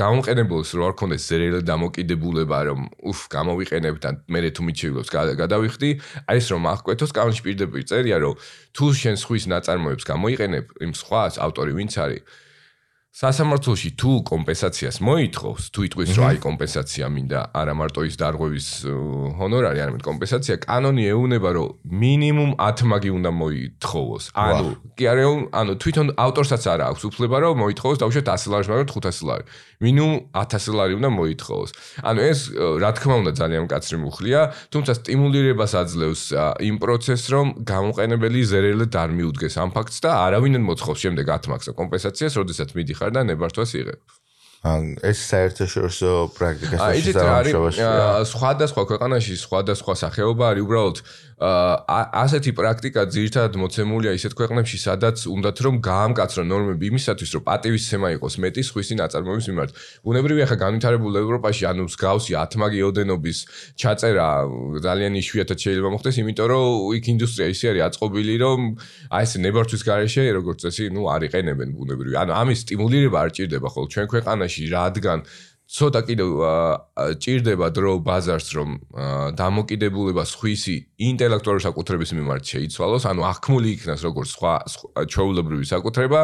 გამოყენებელს რო არ ქონდეს ზერელი დამოკიდებულება რომ უფ გამოვიყენებ და მე თუ მიჩივლობს გადავიხდი. აი ეს რომ აღკვეთოს კანონში პირდაპირ წერია რომ თუ შენ სხვის ნაწარმოებს გამოიყენებ იმ სხვას ავტორი ვინც არის სასამართლოში თუ კომპენსაციას მოითხოვს, თუ იტყვის რომ აი კომპენსაცია მინდა, არა მარტო ის დარღვევის ჰონორარი, არამედ კომპენსაცია, კანონი ეუბნება რომ მინიმუმ 10 მაგი უნდა მოითხოვოს. ანუ კი არა, ანუ თვითონ ავტორსაც არა აქვს უფლება რომ მოითხოვოს დაუშვათ 100 ლარი, მაგრამ 500 ლარი. მინიმუმ 1000 ლარი უნდა მოითხოვოს. ანუ ეს რა თქმა უნდა ძალიან მკაცრი მუხლია, თუმცა სტიმულირებას აძლევს იმ პროცესს, რომ გამოყენებელი ზერელად არ მიუდგეს ამ ფაქტს და არავინ მოთხოვს შემდეგ 10 მაგს კომპენსაციას, როდესაც მიდიხარ ხარ და ნებართვას იღებ. ან ეს საერთაშორისო პრაქტიკაში არის სხვადასხვა ქვეყანაში სხვადასხვა სახეობა არის უბრალოდ ასეთი პრაქტიკა ძირთად მოცემულია ისეთ ქვეყნებში, სადაც უნდათ რომ გაამკაცრონ ნორმები იმისათვის, რომ პატივისცემა იყოს მეტი სხვისი ნაწარმოების მიმართ. უნებრივია ხა განვითარებულ ევროპაში, ანუ მსგავსი 10 მაგი ოდენობის ჩაწერა ძალიან იშვიათად შეიძლება მოხდეს, იმიტომ რომ იქ ინდუსტრია ისე არის აწყობილი, რომ აი ეს ნებართვის garaშე, როგორც წესი, ნუ არ იყენებენ უნებრივია. ანუ ამის სტიმულირება არ ჭირდება ხოლმე ჩვენ ქვეყანაში, რადგან ცოტა კიდევ ჭირდება დრო ბაზარს რომ დამოკიდებულება სხვისი ინტელექტუალური საკუთრების მიმართ შეიცვალოს, ანუ აღქმული იქნას როგორც სხვა ჩვეულებრივი საკუთრება,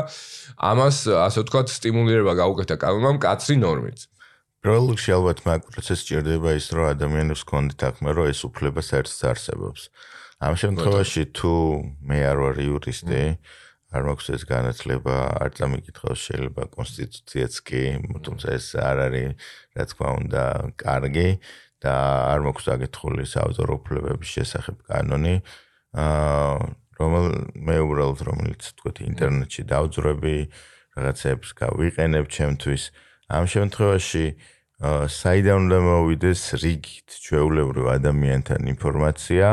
ამას ასე ვთქვათ სტიმულირება გაუკეთა კანონმა მკაცრი ნორმით. პროლოგში ალბათ მაგ პროცესს ჭირდება ის რომ ადამიანებს კონდით აღმა რომ ეს უფლება საერთოდ არსებობს. ამ შემთხვევაში თუ მე არ ვარ იურისტი, არ მაქვს ეს განათლება, არ წამიკითხავს შეიძლება კონსტიტუციაც კი, თუმცა ეს არ არის, რა თქმა უნდა, კარგი და არ მაქვს დაგეთხოვილი საავტორო უფლებების შესახებ კანონი. აა რომელ მე უბრალოდ რომელიც თქვით ინტერნეტში დავძრები რაღაცებს გავიყენებ ჩემთვის. ამ შემთხვევაში აა საიდან უნდა მოვიდეს რიგით ჩვეულებრივ ადამიანთან ინფორმაცია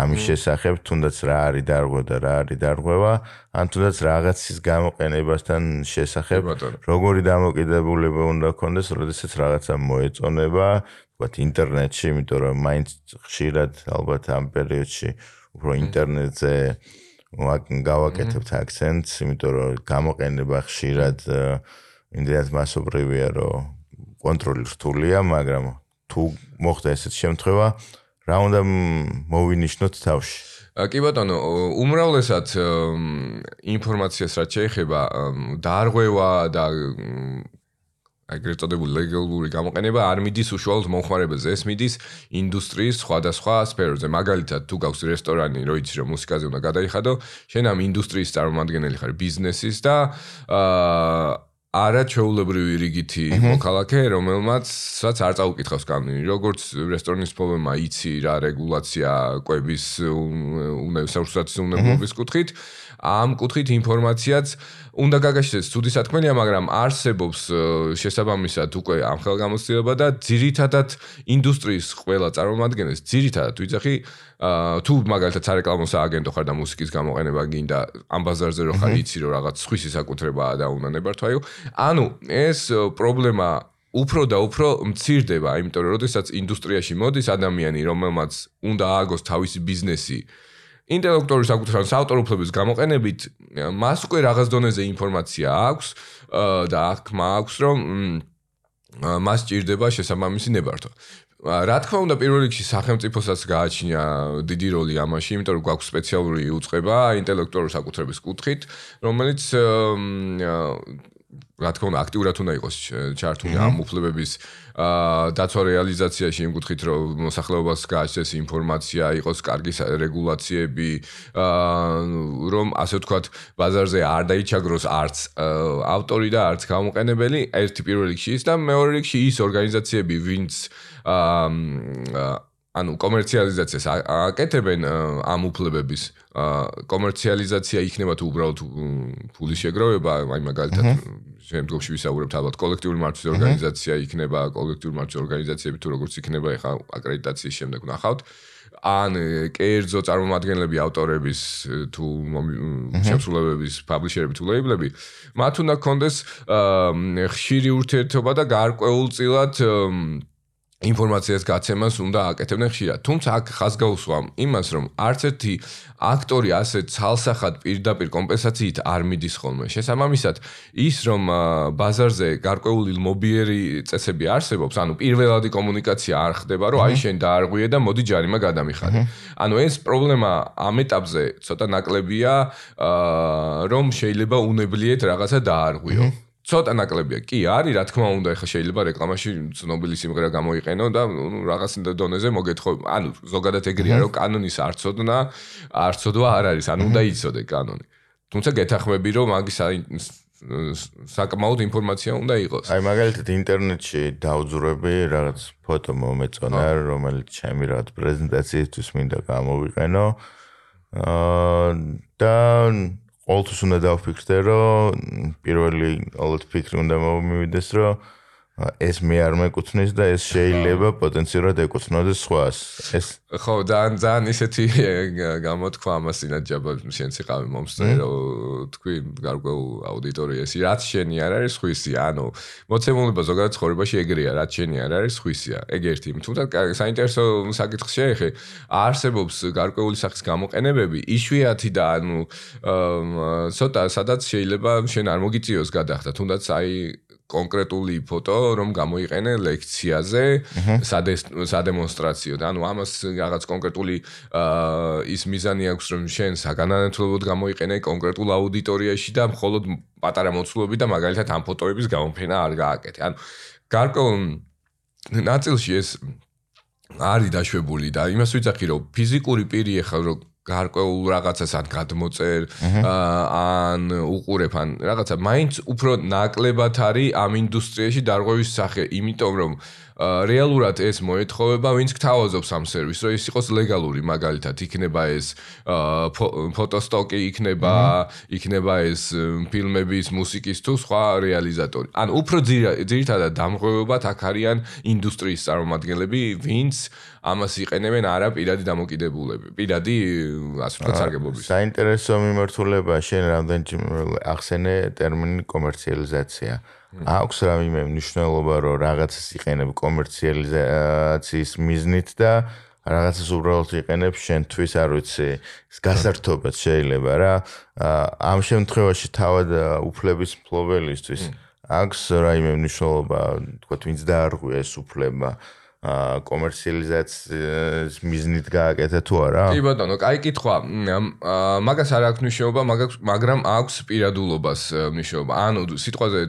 ამის შესახებ, თუნდაც რა არის დარღვევა და რა არის დარღვევა, ან თუნდაც რაღაცის გამოყენებასთან შესახებ, როგორი დამოკიდებულება უნდა გქონდეს, როდესაც რაღაცა მოეწონება, თქვათ ინტერნეტში, იმიტომ რომ მაინც ხშირად ალბათ ამ პერიოდში უფრო ინტერნეტზე გავაკეთებთ აქცენტს, იმიტომ რომ გამოყენება ხშირად იმდენად მასობრივია, რომ კონტროლი რთულია, მაგრამ თუ მოხდა ესეთ შემთხვევა, რა უნდა მოვინიშნოთ თავში? კი ბატონო, უმრავლესად ინფორმაციას რაც შეეხება დარღვევა და ეგრეთ წოდებული ლეგალური გამოყენება არ მიდის უშუალოდ მომხმარებელზე, ეს მიდის ინდუსტრიის სხვადასხვა სფეროზე. მაგალითად, თუ გაქვს რესტორანი, რო იცი რომ მუსიკაზე უნდა გადაიხადო, შენ ამ ინდუსტრიის წარმომადგენელი ხარ, ბიზნესის და აა არა ჩეულებრივი რიგითი მოქალაქე, რომელმაცაც არ წაუკითხავს კანონი. როგორც რესტორნის პრობლემა იცი რა რეგულაცია კვების უნივერსალურსაც უნებობის კუთხით, ამ კუთხით ინფორმაციაც უნდა გაგაშეს ცუდი სათქმელია, მაგრამ არსებობს შესაბამისად უკვე ამ ხელგამოცდილება და ძირითადად ინდუსტრიის ყველა წარმომადგენელს ძირითადად ვიძახი თუ მაგალითად სარეკლამო სააგენტო ხარ და მუსიკის გამოყენება გინდა ამ ბაზარზე რო ხარ იცი რომ რაღაც სხვისი საკუთრებაა და უნდა ნებართვაიო ანუ ეს პრობლემა უფრო და უფრო მცირდება, იმიტომ რომ შესაძაც ინდუსტრიაში მოდის ადამიანი, რომელმაც უნდა ააგოს თავისი ბიზნესი ინტელექტუალური საკუთრების საავტორო უფლების გამოყენებით მას უკვე რაღაც დონეზე ინფორმაცია აქვს და აქ მაქვს რომ მას ჭირდება შესაბამისი ნებართვა. რა თქმა უნდა პირველ რიგში სახელმწიფოსაც გააჩნია დიდი როლი ამაში, იმიტომ რომ გვაქვს სპეციალური უწყება ინტელექტუალური საკუთრების კუთხით, რომელიც რა თქმა უნდა აქტიურად უნდა იყოს ჩართული ამ უფლებების დაცვა რეალიზაციაში იმ კუთხით რომ მოსახლეობას გააჩნდეს ინფორმაცია, იყოს კარგი რეგულაციები, რომ ასე ვთქვათ, ბაზარზე არ დაიჩაგროს არც ავტორი და არც გამოყენებელი, ერთი პირველ რიგში ის და მეორე რიგში ის ორგანიზაციები, ვინც აა ანუ კომერციალიზაციას აკეთებენ ამ უფლებების. კომერციალიზაცია იქნება თუ უბრალოდ ფულის შეგროვება, აი მაგალითად შემდგომში ვისაუბრებთ ალბათ კოლექტიური მართვის ორგანიზაცია იქნება, კოლექტიური მართვის ორგანიზაციები თუ როგორც იქნება ეხა აკრედიტაციის შემდეგ ნახავთ. ან კერძო წარმომადგენლები ავტორების თუ შემსრულებლების პაბლიშერები თუ ლეიბლები მათ უნდა კონდეს ხშირი ურთიერთობა და გარკვეულწილად ინფორმაციას გაცემას უნდა აკეთებდნენ ხშირად. თუმცა აქ ხას გაუსვამ იმას, რომ არც ერთი აქტორი ასე ცალსახად პირდაპირ კომპენსაციით არ მიდის ხოლმე. შესაბამისად, ის რომ ბაზარზე გარკვეული მობიერი წესები არსებობს, ანუ პირველადი კომუნიკაცია არ ხდება, რომ აი შენ დაარღვიე და მოდი ჯარიმა გადამიხადე. ანუ ეს პრობლემა ამ ეტაპზე ცოტა ნაკლებია, რომ შეიძლება უნებლიეთ რაღაცა დაარღვიო. ცოტა ნაკლებია. კი, არის, რა თქმა უნდა, ეხა შეიძლება რეკლამაში ცნობილი სიმღერა გამოიყენო და ნუ რაღაც დონეზე მოგეთხო. ანუ ზოგადად ეგრეა, რომ კანონის არცოდნა, არცოდვა არ არის, ანუ უნდა იცოდე კანონი. თუმცა გეთახმები, რომ მაგის საკმაოდ ინფორმაცია უნდა იყოს. აი მაგალითად ინტერნეტში დაუძრები რაღაც ფოტო მომეწონა, რომელიც ჩემი რაღაც პრეზენტაციისთვის მინდა გამოვიყენო. აა და ყოველთვის უნდა დავფიქრდე, რომ პირველი ყოველთვის ფიქრი უნდა მომივიდეს, რომ ეს მე არ მეკუთვნის და ეს შეიძლება პოტენციურად ეკუთვნოდეს სხვას. ეს ხო, ძალიან ძალიან ისეთი გამოთქვა ამას ინაჯაბა შენც იყავი მომსწრე, რომ თქვი გარკვეულ აუდიტორიაში, რაც შენი არ არის სხვისი, ანუ მოცემულობა ზოგადად ცხოვრებაში ეგრეა, რაც შენი არ არის სხვისია. ეგ ერთი. თუმცა საინტერესო საკითხი შეეხე, არსებობს გარკვეული სახის გამოყენებები, იშვიათი და ანუ ცოტა სადაც შეიძლება შენ არ მოგიწიოს გადახდა, თუნდაც აი კონკრეტული ფოტო რომ გამოიყენე ლექციაზე სადემონსტრაციო და ანუ ამას რაღაც კონკრეტული ის მიზანი აქვს რომ შენ საგანანათლებლად გამოიყენე კონკრეტულ აუდიტორიაში და მხოლოდ პატარა მოცულობი და მაგალითად ამ ფოტოების გამოფენა არ გააკეთე. ანუ გარკვეულ ნაწილში ეს არის დაშვებული და იმას ვიცახი რომ ფიზიკური პირი ახლა რომ გარკვეულ რაღაცას ან გადმოწერ ან უყურებ ან რაღაცა. მაინც უფრო ნაკლებად არის ამ ინდუსტრიაში დარღვევის სახე იმიტომ რომ რეალურად ეს მოეთხოვება ვინც გთავაზობს ამ სერვისს რომ ის იყოს ლეგალური მაგალითად იქნება ეს ფოტოსტოკი იქნება იქნება ეს ფილმების მუსიკის თუ სხვა რეალიზატორი. ან უფრო ძირითადად დამღვევებად აქ არიან ინდუსტრიის წარმომადგენლები ვინც ამას იყენებენ არა პირადი დამოკიდებულები პირადი ასე ვთქვათ სარგებლობის საინტერესო მიმართულება შენ რამდენჯერ ახსენე ტერმინი კომერციალიზაცია აქვს რამე მნიშვნელობა რომ რაღაცას იყენებ კომერციალიზაციის მიზნით და რაღაცას უბრალოდ იყენებ შენთვის არ ვიცი გასართობად შეიძლება რა. ამ შემთხვევაში თავად უფლების მფლობელისთვის აქვს რაიმე მნიშვნელობა თქვა ვინც დაარღვია ეს უფლება კომერციალიზაციის მიზნით გააკეთა თუ არა? კი ბატონო, კაი კითხვა. მაგას არ აქვს მნიშვნელობა, მაგრამ აქვს პირადულობას მნიშვნელობა. ანუ სიტყვაზე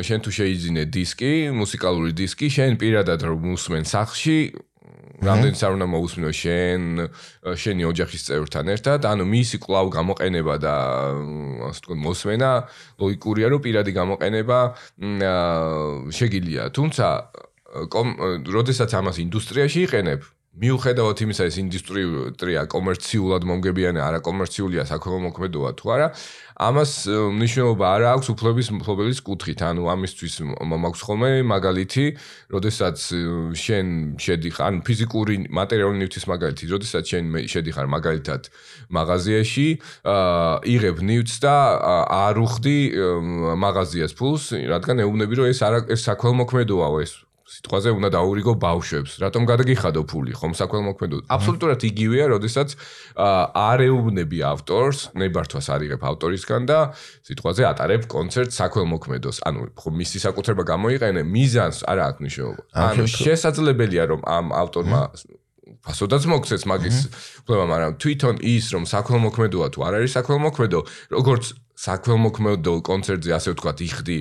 შენ თუ შეიძინე დისკი, მუსიკალური დისკი, შენ პირადად რომ უსმენ სახში, რამდენიც არ უნდა მოусმინო შენ შენი ოჯახის წევრთან ერთად, ანუ მისი კლავ გამოყენება და ასე თქო მოსმენა ლოგიკურია, რომ პირადი გამოყენება შეგიძლია. თუმცა როდესაც ამას ინდუსტრიაში იყენებ, მიუხედავად იმისა, ეს ინდუსტრია კომერციულად მომგებიანი, არა კომერციულია, საქველმოქმედოა თუ არა, ამას მნიშვნელობა არ აქვს უფლების მფლობელის კუთხით. ანუ ამისთვის მაქვს ხოლმე მაგალითი, როდესაც შენ შედიხარ, ფიზიკური მატერიალური ნივთის მაგალითი, როდესაც შენ შედიხარ მაგალითად მაღაზიაში, აა იღებ ნივთს და არ უხდი მაღაზიას ფულს, რადგან ეუბნები რომ ეს არა ეს საქველმოქმედოა ეს სიტყვაზე უნდა დაურიგო ბავშვებს. რატომ გადაგიხადო ფული? ხომ საქველმოქმედო. აბსოლუტურად იგივეა, როდესაც არ ეუბნები ავტორს, ნებართვას არიღებ ავტორისგან და სიტყვაზე ატარებ კონცერტ საქველმოქმედოს. ანუ ხო მისი საკუთრება გამოიყენე, მიზანს არა აქვს მნიშვნელობა. ანუ შესაძლებელია რომ ამ ავტორმა ფასოდაც მოგცეს მაგის უფლება, მაგრამ თვითონ ის რომ საქველმოქმედოა თუ არ არის საქველმოქმედო, როგორც საქველმოქმედო კონცერტზე ასე ვთქვათ, იხდი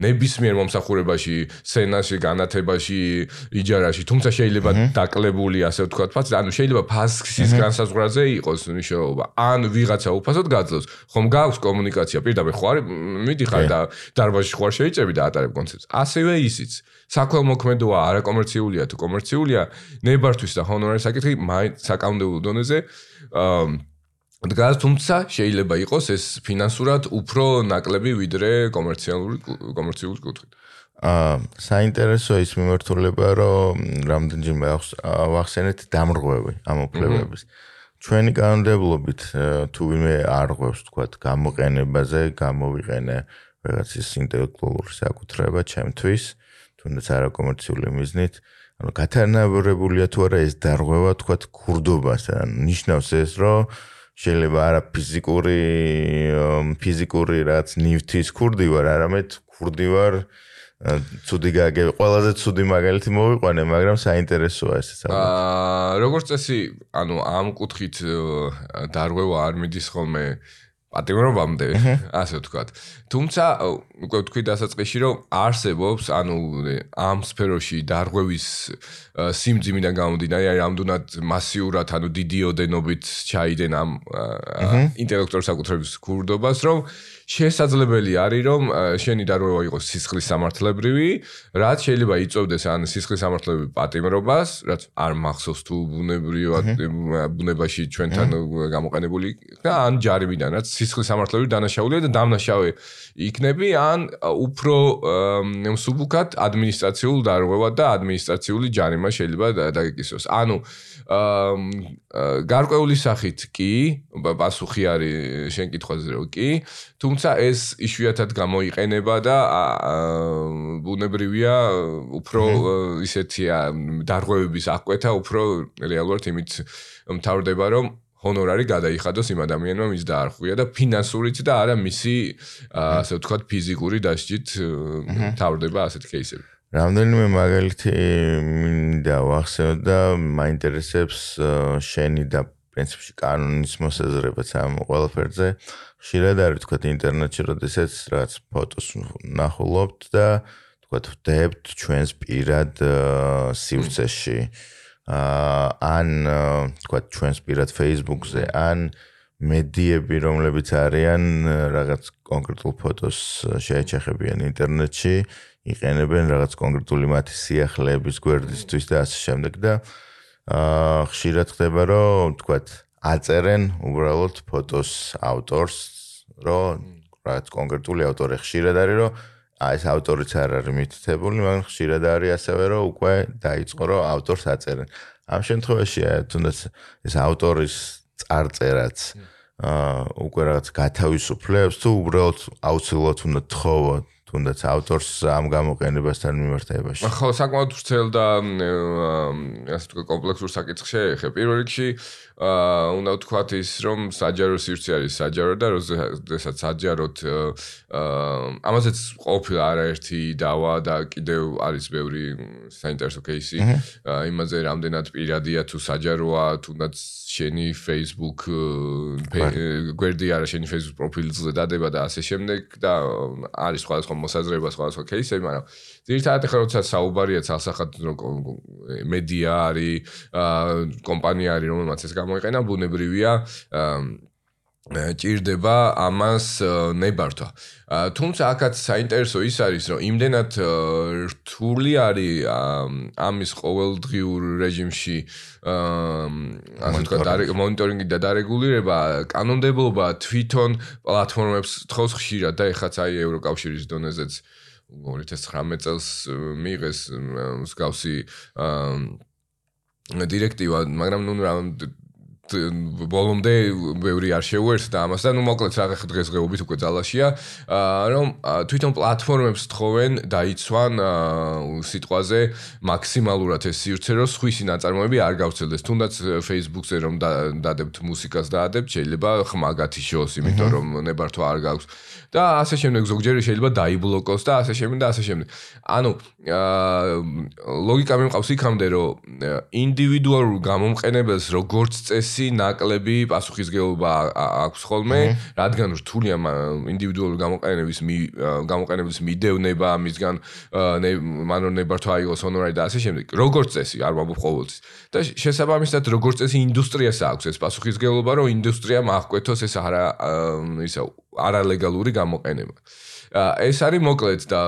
ნებისმიერ მომსახურებაში, სცენაში, განათებაში, იჯარაში, თუმცა შეიძლება დაკლებული ასე ვთქვათ, ფასი, ანუ შეიძლება ფასის განსაზღვრაზე იყოს მნიშვნელობა. ან ვიღაცა უფასოდ გაძლევს, ხომ გაქვს კომუნიკაცია პირდაპირ ხო არის, მიდიხარ და დარბაზში ხო არ შეიძლება და ატარებ კონცერტს. ასევე ისიც. საქველმოქმედოა, არა კომერციულია თუ კომერციულია, ნებართვის და ჰონორარის საკითხი მაინც საკანონმდებლო დონეზე აა დგას, თუმცა შეიძლება იყოს ეს ფინანსურად უფრო ნაკლები ვიდრე კომერციალური კომერციული კუთხით. აა საინტერესო ის მიმართულება, რომ რამდენჯერმე ახსენეთ დამრღვევი ამ უფლებების. ჩვენი კანონმდებლობით თუ ვინმე არ ღვევს თქვა გამოყენებაზე, გამოვიყენე რაღაცის ინტელექტუალური საკუთრება ჩემთვის, თუნდაც არა კომერციული მიზნით, ანუ გათანაბრებულია თუ არა ეს დარღვევა თქვა ქურდობას, ანუ ნიშნავს ეს, რომ შეიძლება არა ფიზიკური ფიზიკური რაც ნივთის ქურდი ვარ, არამედ ქურდი ვარ ცუდი გაგე ყველაზე ცუდი მაგალითი მოვიყვანე, მაგრამ საინტერესოა ეს საერთოდ. აა როგორც წესი, ანუ ამ კუთხით დარღვევა არ მიდის ხოლმე პატიმრობამდე, ასე ვთქვათ. თუმცა უკვე ვთქვი დასაწყისში, რომ არსებობს, ანუ ამ სფეროში დარღვევის სიმძიმიდან გამომდინარე, აი რამდენად მასიურად, ანუ დიდი ოდენობით ჩაიდენ ამ ინტელექტუალურ საკუთრების ქურდობას, რომ შესაძლებელი არის რომ შენი დარღვევა იყოს სისხლის სამართლებრივი, რაც შეიძლება იწოვდეს ან სისხლის სამართლებრივი პატიმრობას, რაც არ მახსოვს თუ ბუნებრივად ბუნებაში ჩვენთან გამოყენებული და ან ჯარიმიდან, რაც სისხლის სამართლებრივი დანაშაულია და დამნაშავე იქნები ან უფრო მსუბუქად ადმინისტრაციულ დარღვევად და ადმინისტრაციული ჯარიმა შეიძლება დაგეკისროს. ანუ გარკვეული სახით კი, პასუხი არის შენ კითხვაზე რომ კი, თუმცა ეს იშვიათად გამოიყენება და ბუნებრივია უფრო ისეთია დარღვევების აღკვეთა უფრო რეალურად იმით მთავრდება რომ ჰონორარი გადაიხადოს იმ ადამიანმა, ვინც დაარღვია და ფინანსურით და არა მისი ასე ვთქვათ ფიზიკური დასჯით თავდება ასეთ кейსები. რამდენიმე მაგალითი მინდა ვახსენო და მაინტერესებს შენი და პრინციპში კანონის მოსაზრებაც ამ ყველაფერზე. ხშირად არის თქვა ინტერნეტში, როდესაც რაც ფოტოს ნახულობთ და თქვა ვდებთ ჩვენს პირად სივრცეში. აა ან თქვა ჩვენს პირად Facebook-ზე, ან მედიები, რომლებიც არიან რაღაც კონკრეტულ ფოტოს შეეჩეხებიან ინტერნეტში, იყენებენ რაღაც კონკრეტული მათი სიახლეების გვერდისთვის და ასე შემდეგ და აა ხშირად ხდება რომ თქვა აწერენ უბრალოდ ფოტოს ავტორს რომ რაც კონკრეტული ავტორი ხშირად არის რომ ეს ავტორიც არ არის მითითებული მაგრამ ხშირად არის ასევე რომ უკვე დაიწყო რომ ავტორს აწერენ. ამ შემთხვევაში თუნდაც ეს ავტორის წარწერაც აა უკვე რაღაც გათავისუფლებს თუ უბრალოდ აუცილებლად უნდა თხოვოთ თუნდაც ავტორს ამ გამოყენებასთან მიმართებაში. ხო, საკმაოდ ვრცელდა ასე ვთქვათ კომპლექსურ საკითხს შეეხე. პირველ რიგში აა უნდა ვთქვათ ის, რომ საჯარო სივრცე არის საჯარო და როდესაც საჯაროდ აა ამასაც ყოფილა არაერთი დავა და კიდევ არის ბევრი საინტერესო кейსი. იმაზე რამდენად პირადია თუ საჯაროა, თუნდაც შენი Facebook გვერდი არა შენი Facebook პროფილზე დადება და ასე შემდეგ და არის სხვადასხვა მოსაზრება სხვადასხვა кейსები, მაგრამ ძირითადად ახლა როცა საუბარია ცალსახად მედია არის, კომპანია არის, რომელმაც ეს გამოიყენა, ბუნებრივია აა ჭირდება ამას ნებართვა. თუმცა აქაც საინტერესო ის არის, რომ იმდენად რთული არის ამის ყოველდღიურ რეჟიმში ასე ვთქვათ, მონიტორინგი და დარეგულირება, კანონმდებლობა თვითონ პლატფორმებს თხოვს ხშირად და ეხაც აი ევროკავშირის დონეზეც 2019 წელს მიიღეს მსგავსი დირექტივა, მაგრამ ნუ ბოლომდე ბევრი არ შეუერთდა ამას და ნუ მოკლედ რაღაც დღესდღეობით უკვე ძალაშია. რომ თვითონ პლატფორმებს თხოვენ დაიცვან სიტყვაზე მაქსიმალურად ეს სივრცე რომ სხვისი ნაწარმოები არ გავრცელდეს. თუნდაც Facebook-ზე რომ დადებთ მუსიკას დაადებთ შეიძლება ხმა გათიშოს იმიტომ რომ ნებართვა არ გაქვს. და ასე შემდეგ ზოგჯერ შეიძლება დაიბლოკოს და ასე შემდეგ და ასე შემდეგ. ანუ ლოგიკა მიმყავს იქამდე რომ ინდივიდუალურ გამომყენებელს როგორც წესი ისე ნაკლები პასუხისგებლობა აქვს ხოლმე, რადგან რთულია ინდივიდუალური გამოყენების გამოყენების მიდევნება, მისგან მანონებართვა აიღოს ჰონორარი და ასე შემდეგ. როგორც წესი, არ ვამბობ ყოველთვის. და შესაბამისად, როგორც წესი ინდუსტრიას აქვს ეს პასუხისგებლობა, რომ ინდუსტრია მახვეთოს ეს არა ისა არალეგალური გამოყენება. ეს არის მოკლედ და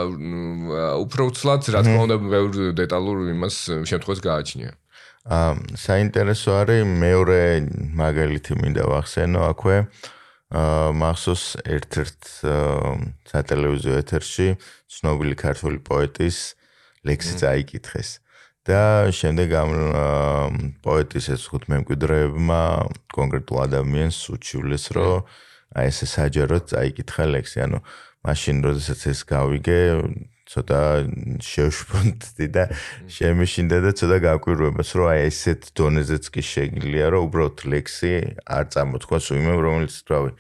უფრო ცლად რა თქმა უნდა ბევრ დეტალურ იმას შემთხვევას გააჩნია. აა საინტერესო არის მეორე მაგალითი მინდა ვახსენო აქვე აა მახსოვს ერთ-ერთ სატელევიზიო ეთერში ცნობილი ქართული პოეტის ლექსი წაიკითხეს. და შემდეგ ამ პოეტის ეს ხუთ მემკვიდრეებმა კონკრეტულ ადამიანს უჩივლეს რომ აი ესე საჯაროდ წაიკითხა ლექსი. ანუ მაშინ როდესაც ეს გავიგე ცოტა შევშფოთდი და შემიშინდა და ცოტა გაკვირვებას რომ აი ესეთ დონეზეც კი შეგიძლია რომ უბრალოდ ლექსი არ წამოთქვას უიმემ რომელიც თავი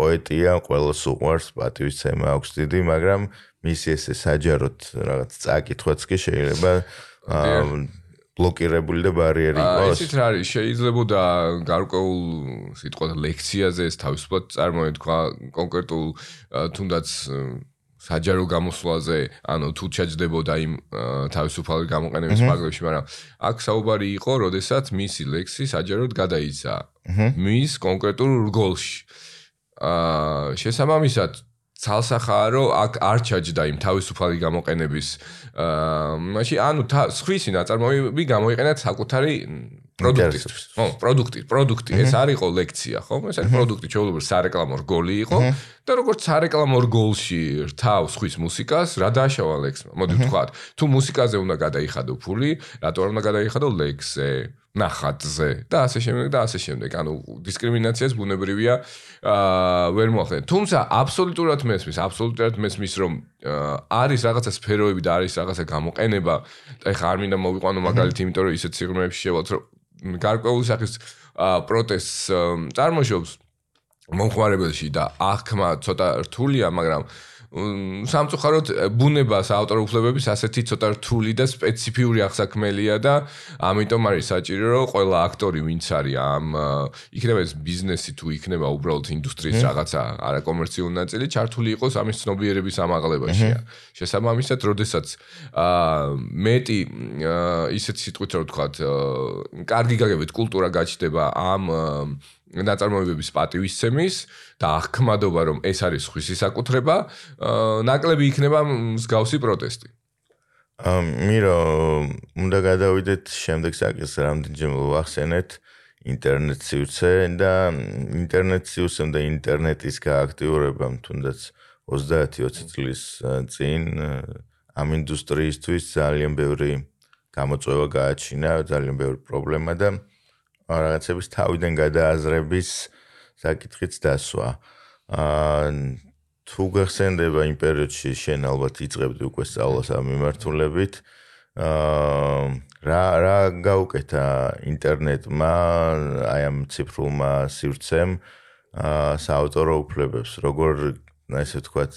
პოეტია ყოველს უყვარს პატივისცემა აქვს დიდი მაგრამ მისი ესე საჯაროდ რაღაც წაკითხვაც კი შეიძლება ბლოკირებული და ბარიერი იყოს. ისიც რა არის, შეიძლებოდა გარკვეულ სიტყვათა ლექციაზე ეს თავისუფლად წარმოეთქვა კონკრეტულ თუნდაც საჯარო გამოსვლაზე, ანუ თუ ჩაჯდებოდა იმ თავისუფალი გამოყენების მაგლებში, მაგრამ აქ საუბარი იყო, როდესაც მისი ლექსი საჯაროდ გადაიცა მის კონკრეტულ რგოლში. აა შესაბამისად ცალსახაა რომ აქ არ ჩაჯდა იმ თავისუფალი გამოყენების აა მაშინ ანუ სხვისი ნაწარმოები გამოიყენა საკუთარი პროდუქტისთვის. ხო, პროდუქტი, პროდუქტი, ეს არ იყო ლექცია, ხო? ეს არის პროდუქტი, შეიძლება სარეკლამო რგოლი იყო და როგორც სარეკლამო რგოლში რთავ სხვის მუსიკას, რა დააშავა ლექსმა? მოდი ვთქვა, თუ მუსიკაზე უნდა გადაიხადო ფული, რატო არ უნდა გადაიხადო ლექსზე? ნახატზე და ასე შემდეგ და ასე შემდეგ. ანუ დისკრიმინაციას ბუნებრივია აა ვერ მოახდენ. თუმცა აბსოლუტურად მესმის, აბსოლუტურად მესმის, რომ არის რაღაცა სფეროები და არის რაღაცა გამოყენება. ეხა არ მინდა მოვიყვანო მაგალითი, იმიტომ რომ ისეთ სიღრმეებში შევალთ, რომ გარკვეული სახის პროტესტს წარმოშობს მომხმარებელში და აღქმა ცოტა რთულია, მაგრამ სამწუხაროდ ბუნებას ავტორუფლებების ასეთი ცოტა რთული და სპეციფიური აღსაქმელია და ამიტომ არის საჭირო რომ ყველა აქტორი ვინც არის ამ იქნება ეს ბიზნესი თუ იქნება უბრალოდ ინდუსტრიის რაღაცა არაკომერციული ნაწილი ჩართული იყოს ამის ცნობიერების ამაღლებაში. შესაბამისად, როდესაც აა მეტი ისეთ სიტყვით რომ ვთქვათ, კარგი გაგებით კულტურა გაჩნდება ამ ნაწარმოებების პატივისცემის და აღქმადობა რომ ეს არის ხვისი საკუთრება, ნაკლები იქნება მსგავსი პროტესტი. მირო უნდა გადავიდეთ შემდეგ საკითხს რამდენჯერ ვახსენეთ ინტერნეტ სივრცე და ინტერნეტ სივრცე და ინტერნეტის გააქტიურებამ თუნდაც 30-20 წლის წინ ამ ინდუსტრიისთვის ძალიან ბევრი გამოწვევა გააჩინა, ძალიან ბევრი პრობლემა და რაღაცების თავიდან გადააზრების საკითხიც დასვა. აა თუ გახსენდება იმ პერიოდში შენ ალბათ იწყებდი უკვე სწავლას ამ მიმართულებით. აა რა რა გაუკეთა ინტერნეტმა აი ამ ციფრულმა სივრცემ აა საავტორო უფლებებს, როგორ ესე ვთქვათ,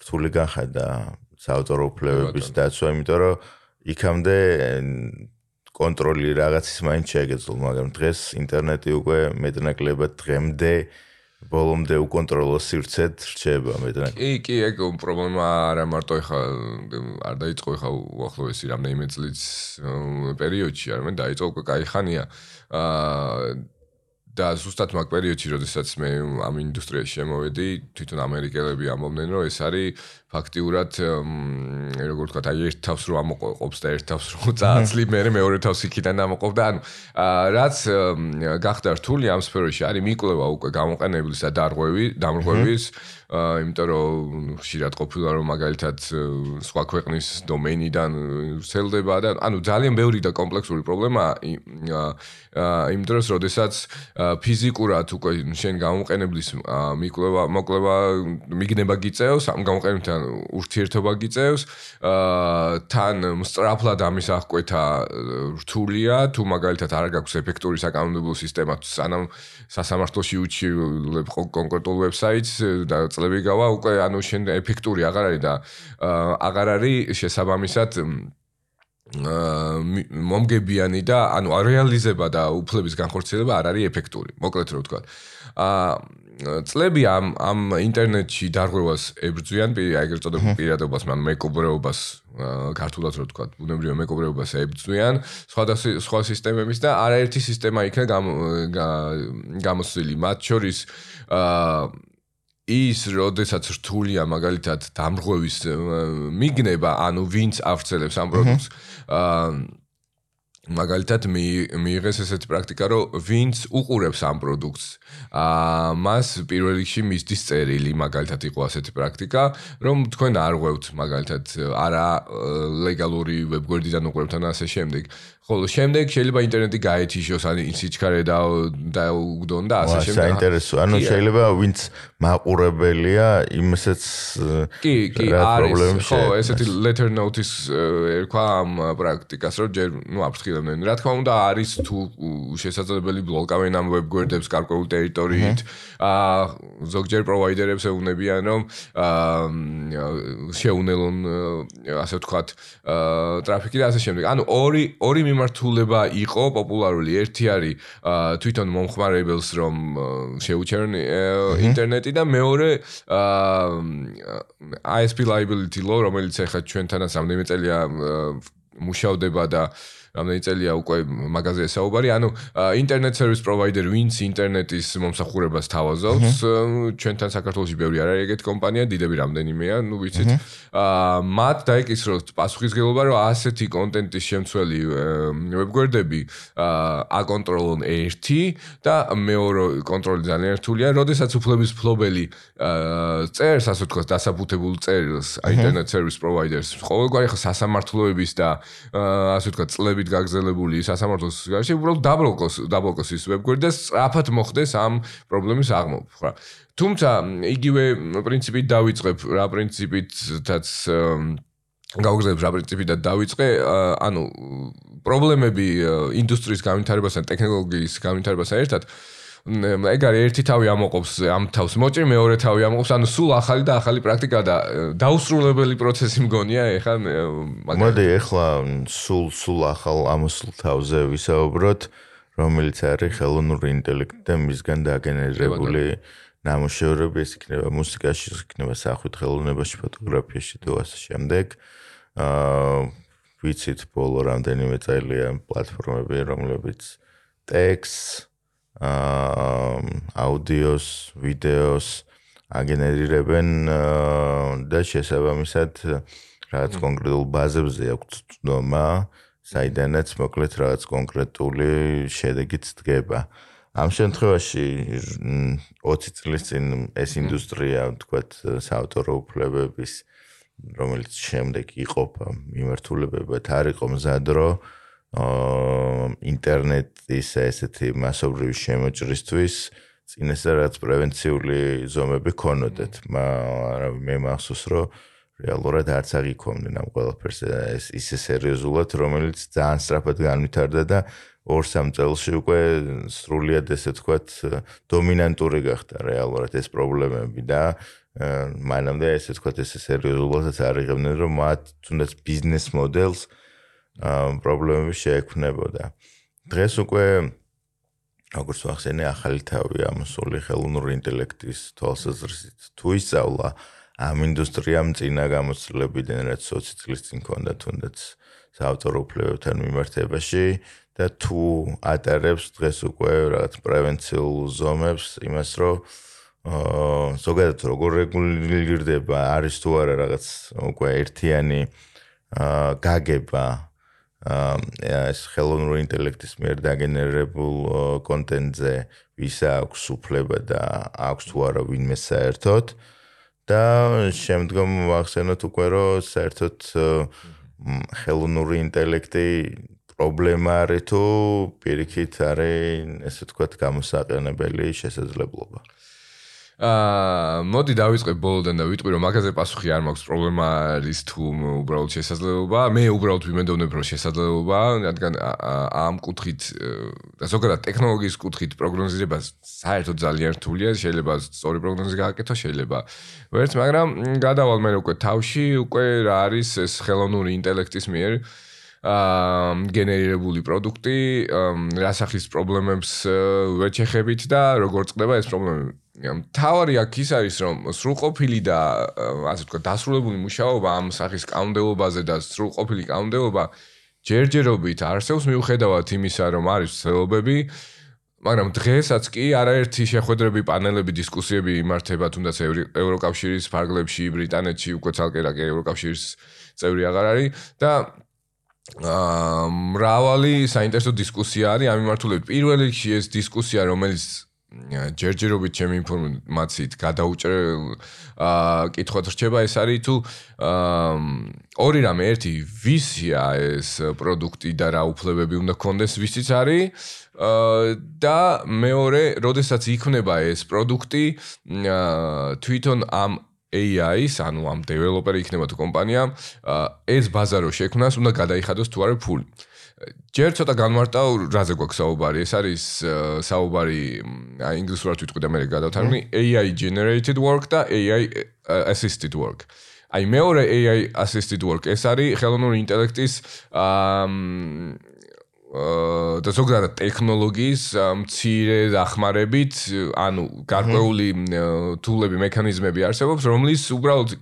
რთული განხადა საავტორო უფლებების დაცვა, იმიტომ რომ იქამდე კონტროლი რაღაცის მაინც შეეგეძლო, მაგრამ დღეს ინტერნეტი უკვე მეტნაკლებად დღემდე ბოლომდე უკონტროლო სივრცეთ რჩება მეტად. კი, კი, ეგ პრობლემა არა მარტო ეხა არ დაიწყო ეხა უახლოესი რამდენიმე წლის პერიოდში, არამედ დაიწყო უკვე кай ხანია. აა და ზუსტად მაგ პერიოდში, როდესაც მე ამ ინდუსტრიაში შემოვედი, თვითონ ამერიკელები ამბობდნენ, რომ ეს არის ფაქტიურად როგორ ვთქვა, აი ერთ თავს რო ამოყოფს და ერთ თავს რო წააცლი, მე მეორე თავს იქიდან ამოყოფ და ანუ რაც გახდა რთული ამ სფეროში არის მიკვლევა უკვე გამოყენებლის და დარღვევი, დამრღვევის, იმიტომ რომ ხშირად ყოფილა რომ მაგალითად სხვა ქვეყნის დომეინიდან ვრცელდება და ანუ ძალიან ბევრი და კომპლექსური პრობლემაა იმ დროს, როდესაც ფიზიკურად უკვე შენ გამოყენებლის მიკვლევა, მოკლევა მიგნება გიწევს ამ გამოყენებთან ურთიერთობა გიწევს, თან სწრაფლად ამის აღკვეთა რთულია, თუ მაგალითად არ გაქვს ეფექტური საკანონმდებლო სისტემა, სანამ სასამართლოში უჩივლებ კონკრეტულ ვებსაიტს და წლები გავა, უკვე ანუ შენ ეფექტური აღარ არის და აღარ არის შესაბამისად მომგებიანი და ანუ რეალიზება და უფლების განხორციელება არ არის ეფექტური. მოკლედ რო ვთქვა. აა წლები ამ ამ ინტერნეტში დარღვევას ებრძვიან, ეგრეთ წოდებულ პირადობას, მან მეკობრეობას, ქართულად რო ვთქვა, ბუნებრივ მეკობრეობას ებრძვიან, სხვა სხვა სისტემების და არაერთი სისტემა იქნა გამოსული. მათ შორის აა ის, როდესაც რთულია მაგალითად დამრღვევის მიგნება, ანუ ვინც ავრცელებს ამ პროდუქტს, აა მაგალითად მიიღეს ესეთი პრაქტიკა, რომ ვინც უყურებს ამ პროდუქტს, აა მას პირველ რიგში მისდის წერილი, მაგალითად იყო ასეთი პრაქტიკა, რომ თქვენ არ ღვევთ მაგალითად არა ლეგალური ვებგვერდიდან უყურებთ ან ასე შემდეგ. ხოლო შემდეგ შეიძლება ინტერნეტი გაეთიშოს ან სიჩქარე და დაუგდონ და ასე შემდეგ. საინტერესო. ანუ შეიძლება ვინც მაყურებელია იმესაც კი, კი, არის. ხო, ესეთი letter notice ერქვა ამ პრაქტიკას, რომ ჯერ ნუ აფრთხილებდნენ. რა თქმა უნდა, არის თუ შესაძლებელი ბლოკავენ ამ ვებგვერდებს გარკვეულ ტერიტორიით. აა ზოგჯერ პროვაიდერებს ეუბნებიან, რომ აა შეუნელონ ასე ვთქვათ, აა ტრაფიკი და ასე შემდეგ. ანუ ორი ორი მიმართულება იყო პოპულარული. ერთი არის თვითონ მომხმარებელს რომ შეუჩერონ ინტერნეტი და მეორე ISP liability law, რომელიც ახლა ჩვენთანაც რამდენიმე წელია მუშავდება და რამდენი წელია უკვე მაღაზიაში საუბარი, ანუ ინტერნეტ სერვის პროვაიდერ ვინც ინტერნეტის მომსახურებას თავაზობს, ჩვენთან საქართველოსი ბევრი არ არის ეგეთი კომპანია, დიდები რამდენიმეა, ну ვიცით. აა მათ დაეკისროთ პასუხისგებლობა, რომ ასეთი კონტენტის შემცველი ვებგვერდები აა აკონტროლონ ერთი და მეორე კონტროლი ძალიან რთულია, როდესაც უფლების ფლობელი აა წერს, ასე ვთქვათ, დასაბუთებულ წერილს ინტერნეტ სერვის პროვაიდერს, ყოველგვარი ხა სასამართლოების და აა ასე ვთქვათ, წლები ხმებით გაგზელებული სასამართლოს გარშე უბრალოდ დაბლოკოს დაბლოკოს ის ვებგვერდი და სწრაფად მოხდეს ამ პრობლემის აღმოფხვრა. ხო თუმცა იგივე პრინციპით დავიწყებ რა პრინციპითაც გავგზავნებ რა პრინციპით დავიწყე ანუ პრობლემები ინდუსტრიის განვითარებასთან ტექნოლოგიის განვითარებასთან ერთად ეგ არის ერთი თავი ამოყობს ამ თავს. მოჭრი მეორე თავი ამოყობს ანუ სულ ახალი და ახალი პრაქტიკა და დაუსრულებელი პროცესი მგონია ეხლა მოდი ეხლა სულ სულ ახალ ამოსულ თავზე ვისაუბროთ რომელიც არის ხელოვნური ინტელექტი და მისგან დაგენერირებული ნამუშევრები ეს იქნება მუსიკაში იქნება სახვით ხელოვნებაში ფოტოგრაფიაში და ასე შემდეგ. აა ვიცით ბოლო რამდენიმე წელია პლატფორმები რომლებიც ტექსტს აა აუდიოს, ვიდეოს აგენერირებენ და შესაბამისად რაღაც კონკრეტულ ბაზებზე აქვს ცნობა, საიდანაც მოკლედ რაღაც კონკრეტული შედეგიც დგება. ამ შემთხვევაში 20 წლის წინ ეს ინდუსტრია, თქვათ, საავტორო უფლებების რომელიც შემდეგ იყოფა მიმართულებებად არ იყო მზადრო, აა ინტერნეტის ესეთი მასობრივი შემოჭრისთვის წინასწარ რაც პრევენციული ზომები ქონოდეთ. მაგრამ მე მახსოვს, რომ რეალურად არც აღიქონდნენ ამ ყველაფერს ეს ისე სერიოზულად, რომელიც ძალიან სწრაფად განვითარდა და 2-3 წელში უკვე სრულიად ესე თქვათ დომინანტური გახდა რეალურად ეს პრობლემები და მანამდე ესე თქვათ ესე სერიოზულადაც არიღებდნენ, რომ მათ თუნდაც ბიზნეს მოდელს პრობლემები შეექმნებოდა. დღეს უკვე როგორც ვახსენე, ახალი თავი ამოსული ხელოვნური ინტელექტის თვალსაზრისით თუ ისწავლა ამ ინდუსტრიამ წინა გამოცდილებიდან რაც 20 წლის წინ ქონდა თუნდაც საავტორო უფლებებთან მიმართებაში და თუ ატარებს დღეს უკვე რაღაც პრევენციულ ზომებს იმას რომ აა ზოგადად როგორ რეგულირდება არის თუ არა რაღაც უკვე ერთიანი აა გაგება ეს ხელოვნური ინტელექტის მიერ დაგენერებულ კონტენტზე ვის აქვს უფლება და აქვს თუ არა ვინმე საერთოდ. და შემდგომ ვახსენოთ უკვე რომ საერთოდ ხელოვნური ინტელექტი პრობლემა არის თუ პირიქით არის ესე ვთქვათ გამოსაყენებელი შესაძლებლობა. აა მოდი დავიწყე ბოლოდან და ვიტყვი რომ მაგაზე პასუხი არ მაქვს პრობლემა არის თუ უბრალოდ შესაძლებლობა. მე უბრალოდ ვიმედოვნებ რომ შესაძლებლობა რადგან ამ კუთხით და ზოგადად ტექნოლოგიის კუთხით პროგნოზირება საერთოდ ძალიან რთულია. შეიძლება სწორი პროგნოზი გააკეთო შეიძლება ვერც მაგრამ გადავალ მე უკვე თავში უკვე რა არის ეს ხელოვნური ინტელექტის მიერ. აა გენერირებული პროდუქტი რა სახის პრობლემებს ვეჩეხებით და როგორ წყდება ეს პრობლემები თავარი აქ ის არის რომ სრულყოფილი და ასე ვთქვათ დასრულებული მუშაობა ამ სახის კაუნდელობაზე და სრულყოფილი კაუნდელობა ჯერჯერობით არსებობს. მიუხედავად იმისა რომ არის ცელობები მაგრამ დღესაც კი არაერთი შეხვედრები, პანელები, დისკუსიები იმართება თუნდაც ევროკავშირის ფარგლებში, ბრიტანეთში უკვე ცალკე რა ევროკავშირის წევრი აღარ არის და აა მრავალი საინტერესო დისკუსია არის ამ მიმართულებით. პირველ რიგში ეს დისკუსია რომელიც ჯერჯერობით ჩემი ინფორმაციით გადაუჭრელ აა კითხოთ რჩება ეს არის თუ აა ორი რამე ერთი ვისია ეს პროდუქტი და რა უფლებები უნდა კონდეს ვისიც არის და მეორე როდესაც იქნება ეს პროდუქტი თვითონ ამ AI-ს, ანუ ამ დეველოპერი იქნება თუ კომპანია, ეს ბაზარო შექმნას უნდა გადაიხადოს თუ არა ფული. ჯერ ცოტა განმარტავ რაზე გვაქვს საუბარი? ეს არის საუბარი აი ინგლისურად ვიტყვი და მე გადავთარგმნი. AI generated work და AI assisted work. აი მეორე AI assisted work ეს არის ხელოვნური ინტელექტის აა და ზოგადად ტექნოლოგიის მცირე დახმარებით, ანუ გარკვეული თულები, მექანიზმები არსებობს, რომლის უბრალოდ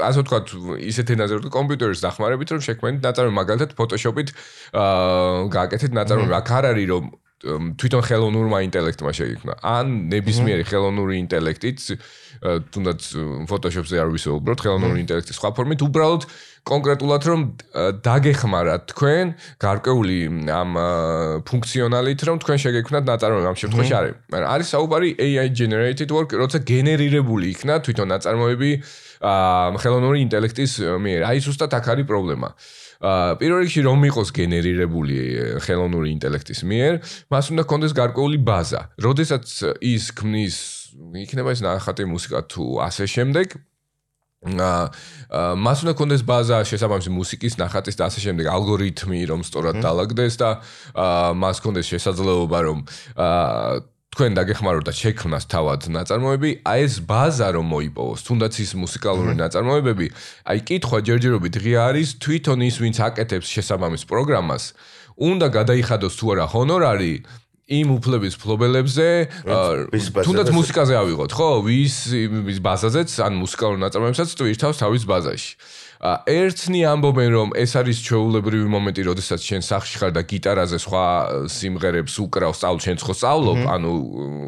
ასე ვთქვათ, ისეთ ენაზე რომ კომპიუტერის დახმარებით რომ შექმნით ნაწარმოები, მაგალითად Photoshop-ით აა გააკეთეთ ნაწარმოები, აქ არ არის რომ თვითონ ხელოვნურმა ინტელექტმა შეიქმნა. ან ნებისმიერი ხელოვნური ინტელექტით, თუნდაც Photoshop-ზე არ ვისაუბროთ, ხელოვნური ინტელექტის სხვა ფორმით, უბრალოდ კონკრეტულად რომ დაგეხმარათ თქვენ გარკვეული ამ ფუნქციონალით რომ თქვენ შეგექმნათ ნაწარმოები. ამ შემთხვევაში არის არის საუბარი AI generated work როცა გენერირებული იქნა თვითონ ნაწარმოები ხელოვნური ინტელექტის მიერ. აი ზუსტად აქ არის პრობლემა. ა პირველ რიგში რომ იყოს გენერირებული ხელოვნური ინტელექტის მიერ, მას უნდა კონდეს გარკვეული ბაზა. როდესაც ის ქმნის იქნება ეს ნახატი მუსიკა თუ ასე შემდეგ, მას უნდა კონდეს ბაზა შესაბამისი მუსიკის ნახატის და ასე შემდეგ ალგორითმი რომ სწორად დაალაგდეს და აა მას კონდეს შესაძლებლობა რომ აა თქვენ დაგეხმაროთ და შექმნას თავად ნაწარმოები, აი ეს ბაზა რომ მოიპოვოს, თუნდაც ის მუსიკალური ნაწარმოებები, აი კითხვა ჯერჯერობით ღია არის თვითონ ის ვინც აკეთებს შესაბამის პროგრამას, უნდა გადაიხადოს თუ არა ჰონორარი იმ უფლების ფლობელებზე თუნდაც მუსიკაზე ავიღოთ ხო? ვის ვის ბაზაზეც ან მუსიკალურ ნაწარმოებსაც ტვირთავს თავის ბაზაში ერთნი ამბობენ რომ ეს არის ჩვეულებრივი მომენტი, როდესაც შენ სახში ხარ და გიტარაზე სხვა სიმღერებს უკრავ, სწავლ შენ ხო სწავლობ, ანუ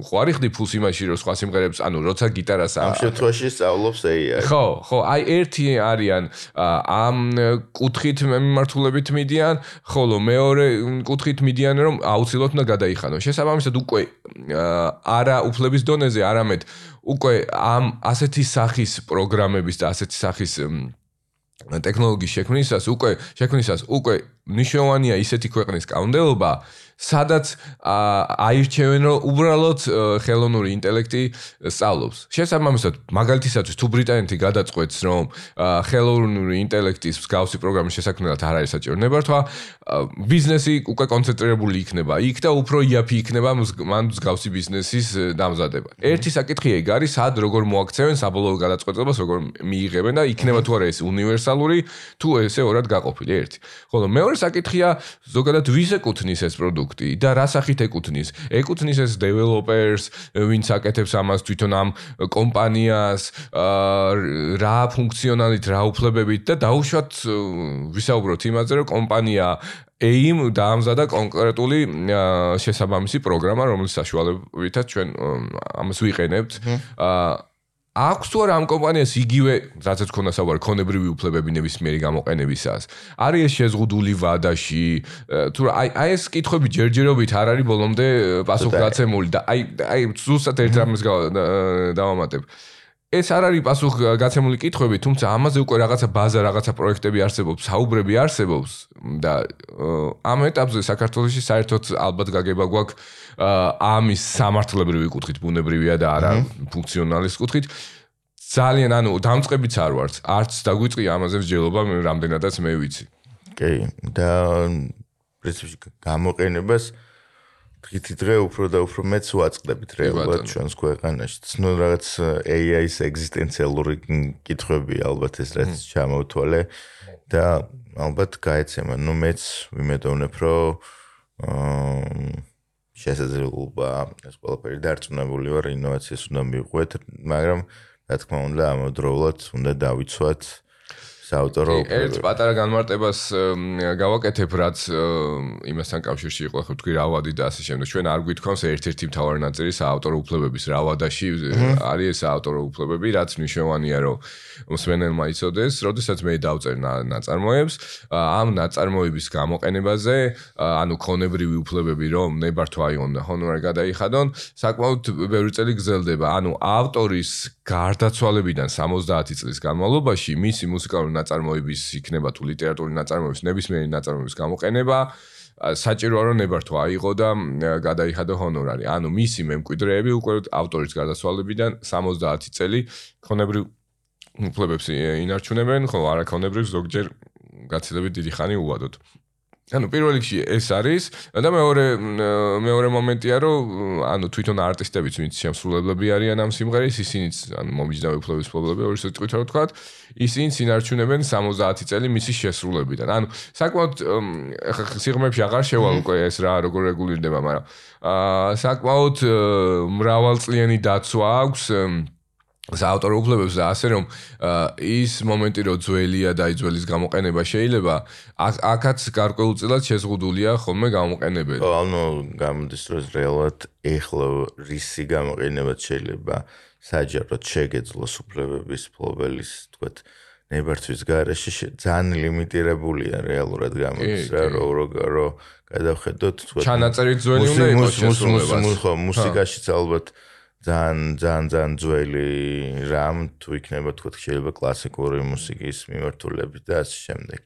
ხო არის ხდი ფულს იმაში რომ სხვა სიმღერებს, ანუ როცა გიტარას ამ შემთხვევაში სწავლობს AI. ხო, ხო, აი ერთი არიან ამ კუთხით მიმართულებით მიდიან, ხოლო მეორე კუთხით მიდიან რომ აუცილებლად უნდა გადაიხანო. შესაბამისად უკვე არა უფლების დონეზე, არამედ უკვე ამ ასეთი სახის პროგრამების და ასეთი სახის ტექნოლოგიის შექმნისას უკვე შექმნისას უკვე ნიშნავენია ისეთი ქვეყნის კაუნდელობა, სადაც აირჩევენ რომ უბრალოდ ხელოვნური ინტელექტი სწავლობს. შესაბამისად, მაგალითისათვის თუ ბრიტანეთი გადაწყვეტს რომ ხელოვნური ინტელექტის მსგავსი პროგრამის შესაქმნელად არ არის საჭირო ნებართვა, ბიზნესი უკვე კონცენტრირებული იქნება იქ და უფრო იაფი იქნება მან მსგავსი ბიზნესის დამზადება. ერთი საკითხი ეგ არის, სად როგორ მოაქცევენ საბოლოო გადაწყვეტილებას, როგორ მიიღებენ და იქნება თუ არა ეს უნივერსალური თუ ესე ორად გაყოფილი ერთი. ხოლო მეორე საკითხია ზოგადად ვის ეკუთვნის ეს პროდუქტი პროდუქტი და რა სახით ეკუთვნის? ეკუთვნის ეს დეველოპერს, ვინც აკეთებს ამას თვითონ ამ კომპანიას, რა ფუნქციონალით, რა უფლებებით და დაუშვათ ვისაუბროთ იმაზე, რომ კომპანია AIM დაამზადა კონკრეტული შესაბამისი პროგრამა, რომლის საშუალებითაც ჩვენ ამას ვიყენებთ. აა აქვს თუ არა ამ კომპანიას იგივე რაცაც ქონდა საუბარი ქონებრივი უფლებები ნებისმიერი გამოყენებისას. არის ეს შეზღუდული ვადაში თუ აი აი ეს კითხვები ჯერჯერობით არ არის ბოლომდე პასუხგაცემული და აი აი ზუსტად ერთ რამეს დავამატებ. ეს არ არის პასუხგაცემული კითხვები თუმცა ამაზე უკვე რაღაცა ბაზა რაღაცა პროექტები არსებობს საუბრები არსებობს და ამ ეტაპზე საქართველოსში საერთოდ ალბათ გაგება გვაქვს ამის სამართლებრივი კუთხით ბუნებრივია და არა ფუნქციონალის კუთხით. ძალიან ანუ დამწყებიც არ ვართ. არც დაგვიწყი ამაზე მსჯელობა მე რამდენადაც მე ვიცი. კი და პრინციპში გამოყენებას დღითი დღე უფრო და უფრო მეც ვაწყდებით რეალურად ჩვენს ქვეყანაში. ცნო რაღაც AI-ის ეგზისტენციალური კითხვები ალბათ ეს რაც ჩამოვთვალე და ალბათ გაეცემა. ნუ მეც ვიმედოვნებ რომ აა შესაძლებლობა ეს ყველაფერი დარწმუნებული ვარ ინოვაციას უნდა მიყვეთ მაგრამ რა თქმა უნდა ამავდროულად უნდა დავიცვათ საავტორო ერთ პატარა განმარტებას გავაკეთებ რაც იმასთან კავშირში იყო ხო თქვი რავადი და ასე შემდეგ. ჩვენ არ გვითხოვს ერთ-ერთი მთავარი ნაწილი საავტორო უფლებების. რავადაში არის ეს საავტორო უფლებები რაც მნიშვნელოვანია რომ მსმენელმა იცოდეს როდესაც მე დავწერ ნაწარმოებს ამ ნაწარმოების გამოყენებაზე ანუ ქონებრივი უფლებები რომ ნებართვა აიღონ და ჰონორარი გადაიხადონ საკმაოდ ბევრი წელი გრძელდება. ანუ ავტორის გარდაცვალებიდან 70 წლის განმავლობაში მისი მუსიკალური ნაწარმოების იქნება თუ ლიტერატურული ნაწარმოების ნებისმიერი ნაწარმოების გამოყენება საჭიროა რომ ნებართვა აიღო და გადაიხადო ჰონორარი. ანუ მისი მემკვიდრეები უკვე ავტორის გარდაცვალებიდან 70 წელი ქონებრივ უფლებებს ინარჩუნებენ, ხო, არა ქონებრივ ზოგჯერ გაცილებით დიდი ხანი უვადოთ. ანუ პირველ რიგში ეს არის და მეორე მეორე მომენტია რომ ანუ თვითონ არტისტებიც ვინც შემსრულებლები არიან ამ სიმღერის ისინიც ანუ მომიჯნავე ფლოვის ფლობები ორი სიტყვით რა ვთქვა ისინიც ინარჩუნებენ 70 წელი მისი შესრულებიდან. ანუ საკმაოდ სიღრმეებში აღარ შევალ უკვე ეს რა როგორ რეგულირდება მაგრამ აა საკმაოდ მრავალწლიანი დაცვა აქვს საავტორო უფლებებს და ასე რომ ის მომენტი რომ ძველია და იძველის გამოყენება შეიძლება აქაც გარკვეულწილად შეზღუდულია ხოლმე გამოყენებელი. ანუ გამოდის რომ რეალურად ეხლა რისი გამოყენება შეიძლება საჯაროდ შეგეძლოს უფლებების ფლობელის თქვათ ნებართვის garaში ძალიან ლიმიტირებულია რეალურად გამოდის რა რო რო გადავხედოთ თქვათ ჩანაწერი ძველი უნდა იყოს შესრულება. მუსიკაშიც ალბათ ძალიან ძალიან ძალიან ძველი რამ თუ იქნება თქო შეიძლება კლასიკური მუსიკის მიმართულებით და ასე შემდეგ.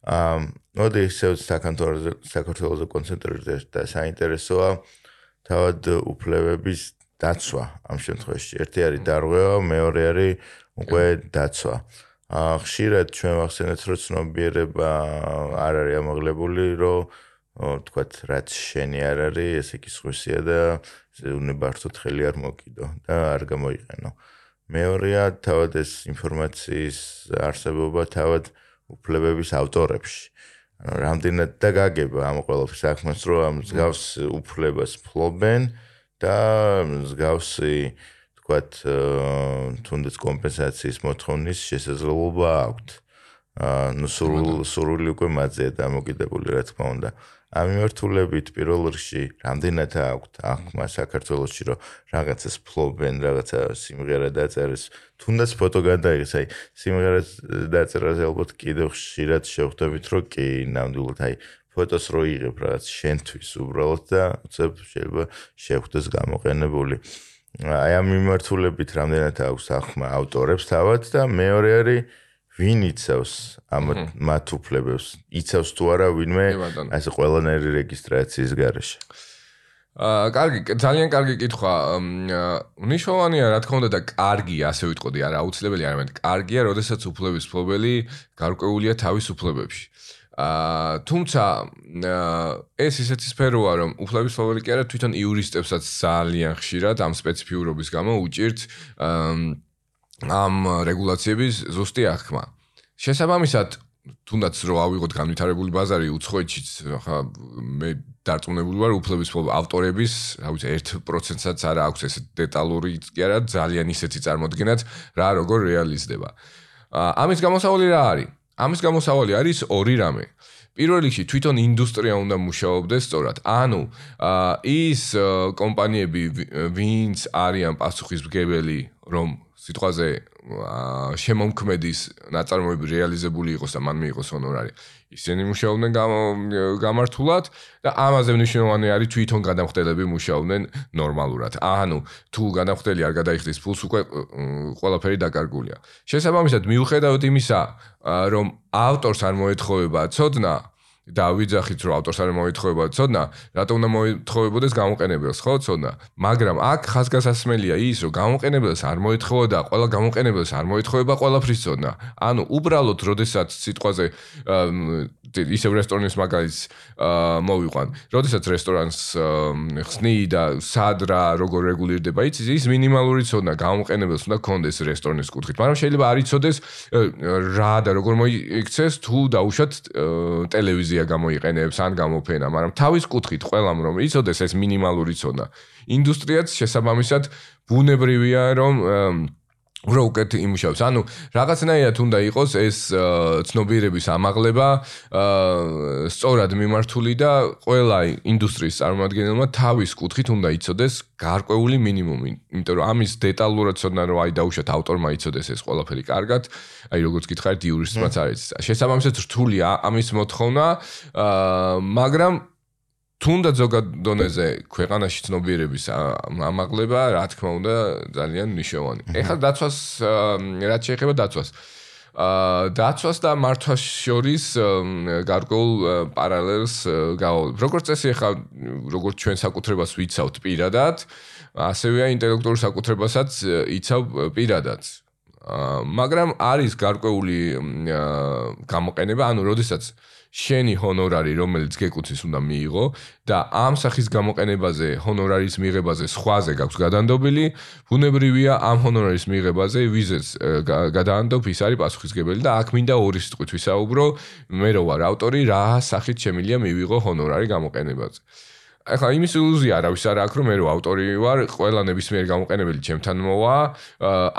აა მოდი ისე საქართველოს საქართველოს კონცენტრირდეს და საინტერესოა თავად უფლებების დაცვა ამ შემთხვევაში. ერთი არის დარღვევა, მეორე არის უკვე დაცვა. აა ხშირად ჩვენ ვახსენეთ რომ ცნობიერება არ არის ამაღლებული, რომ თქვათ რაც შენი არ არის, ესე იგი სხვისია და უნებართოდ ხელი არ მოკიდო და არ გამოიყენო. მეორეა თავად ეს ინფორმაციის არსებობა თავად უფლებების ავტორებში. ანუ რამდენად და გაგება ამ ყველაფრის საქმეს რომ ამ ზგავს უფლებას ფლობენ და ზგავსი თქვათ თუნდაც კომპენსაციის მოთხოვნის შესაძლებლობა აქვთ. ანუ სრულ სრული უკვე მათზეა დამოკიდებული რა თქმა უნდა. ამ მიმართულებით პირველ რიგში რამდენად აქვს ახმა საქართველოსში რომ რაღაცას ფლობენ რაღაცა სიმღერა დაწერეს. თუნდაც ფოტო გადაიღეს. აი სიმღერა დაწერას ალბათ კიდევ ხშირად შევხვდებით რომ კი ნამდვილად აი ფოტოს რო იღებ რაღაც შენთვის უბრალოდ და უცებ შეიძლება შევხვდეს გამოყენებული. აი ამ მიმართულებით რამდენად აქვს ახმა ავტორებს თავად და მეორე არის ვინ იცავს ამ მათ უფლებებს? იცავს თუ არა ვინმე ასე ყველანაირი რეგისტრაციის garaში? აა, კარგი, ძალიან კარგი კითხვა. ნიშნავანია, რა თქმა უნდა და კარგი, ასე ვიტყოდი, არა აუცილებელი არ ამეთ. კარგია, როდესაც უფლების ფლობელი გარკვეულია თავის უფლებებში. აა, თუმცა ეს ისეთი სფეროა, რომ უფლების ფლობელი კი არა, თვითონ იურისტებსაც ძალიან ხშირად ამ სპეციფიურობის გამო უჭირთ აა ამ რეგულაციების ზუსტი აღქმა. შესაბამისად, თუნდაც რო ავიღოთ განვითარებული ბაზარი უცხოეთშიც ხა მე დარწმუნებული ვარ უფლების ავტორების რა ვიცი 1%-საც არა აქვს ეს დეტალური კი არა ძალიან ისეთი წარმოდგენაც რა როგორ რეალიზდება. ამის გამოსავალი რა არის? ამის გამოსავალი არის ორი რამე. პირველ რიგში თვითონ ინდუსტრია უნდა მუშაობდეს სწორად. ანუ ის კომპანიები ვინც არიან პასუხისმგებელი რომ სიტყვაზე შემომქმედის ნაწარმოები რეალიზებული იყოს და მან მიიღოს ჰონორარი. ისინი მუშაობდნენ გამართულად და ამაზე მნიშვნელოვანი არის თვითონ გადამხდელები მუშაობდნენ ნორმალურად. ანუ თუ გადამხდელი არ გადაიხდის ფულს უკვე ყველაფერი დაკარგულია. შესაბამისად მიუხედავად იმისა, რომ ავტორს არ მოეთხოვება ცოდნა, და ვიძახით რომ ავტორს არ მოითხოვება ცოდნა, რატომ უნდა მოითხოვებოდეს გამოყენებელს, ხო, ცოდნა? მაგრამ აქ ხაზგასასმელია ის, რომ გამოყენებელს არ მოითხოვა და ყველა გამოყენებელს არ მოითხოვება ყველაფრის ცოდნა. ანუ უბრალოდ, როდესაც სიტყვაზე ისევ რესტორნის მაგალითს მოვიყვან. როდესაც რესტორანს ხსნი და სად რა როგორ რეგულირდება, იცი ის მინიმალური ცოდნა გამოყენებელს უნდა კონდეს რესტორნის კუთხით. მაგრამ შეიძლება არ იცოდეს რა და როგორ მოიქცეს თუ დაუშვათ ტელევიზია გამოიყენებს ან გამოფენა, მაგრამ თავის კუთხით ყველამ რომ იცოდეს ეს მინიმალური ცოდნა. ინდუსტრიაც შესაბამისად ბუნებრივია რომ რო უკეთ იმუშავებს. ანუ რაღაცნაირად უნდა იყოს ეს ცნობიერების ამაღლება აა სწორად მიმართული და ყველა ინდუსტრიის წარმომადგენელმა თავის კუთხით უნდა იცოდეს გარკვეული მინიმუმი. იმიტომ რომ ამის დეტალურად ცოდნა რომ აი დაუშვათ ავტორმა იცოდეს ეს ყველაფერი კარგად, აი როგორც გითხარით იურისტმაც არის. შესაბამისად რთულია ამის მოთხოვნა, აა მაგრამ თუნდაც ზოგად დონეზე ქვეყანაში ცნობიერების ამაღლება, რა თქმა უნდა, ძალიან მნიშვნელოვანი. ეხლა დაცვას რაც შეეხება დაცვას. აა დაცვას და მართვას შორის გარკვეულ პარალელს გავავლებ. როგორც წესი, ეხლა როგორც ჩვენ საკუთრებას ვიცავთ პირადად, ასევეა ინტელექტუალურ საკუთრებასაც იცავ პირადად. აა მაგრამ არის გარკვეული გამოყენება, ანუ როდესაც შენი ჰონორარი, რომელიც გეკუთვნის, უნდა მიიღო და ამ სახის გამოყენებაზე, ჰონორარის მიღებაზე სხვაზე გაქვს გადანდობილი, ბუნებრივია ამ ჰონორარის მიღებაზე ვიზეს გადაანდობ ის არის პასუხისგებელი და აქ მინდა ორი სიტყვით ვისაუბრო, მე რო ვარ ავტორი, რა სახით შემიძლია მივიღო ჰონორარი გამოყენებაზე. ახლა იმის ილუზია არავის არ აქვს რომ მე რო ავტორი ვარ, ყველა ნებისმიერ გამოყენებელი ჩემთან მოვა,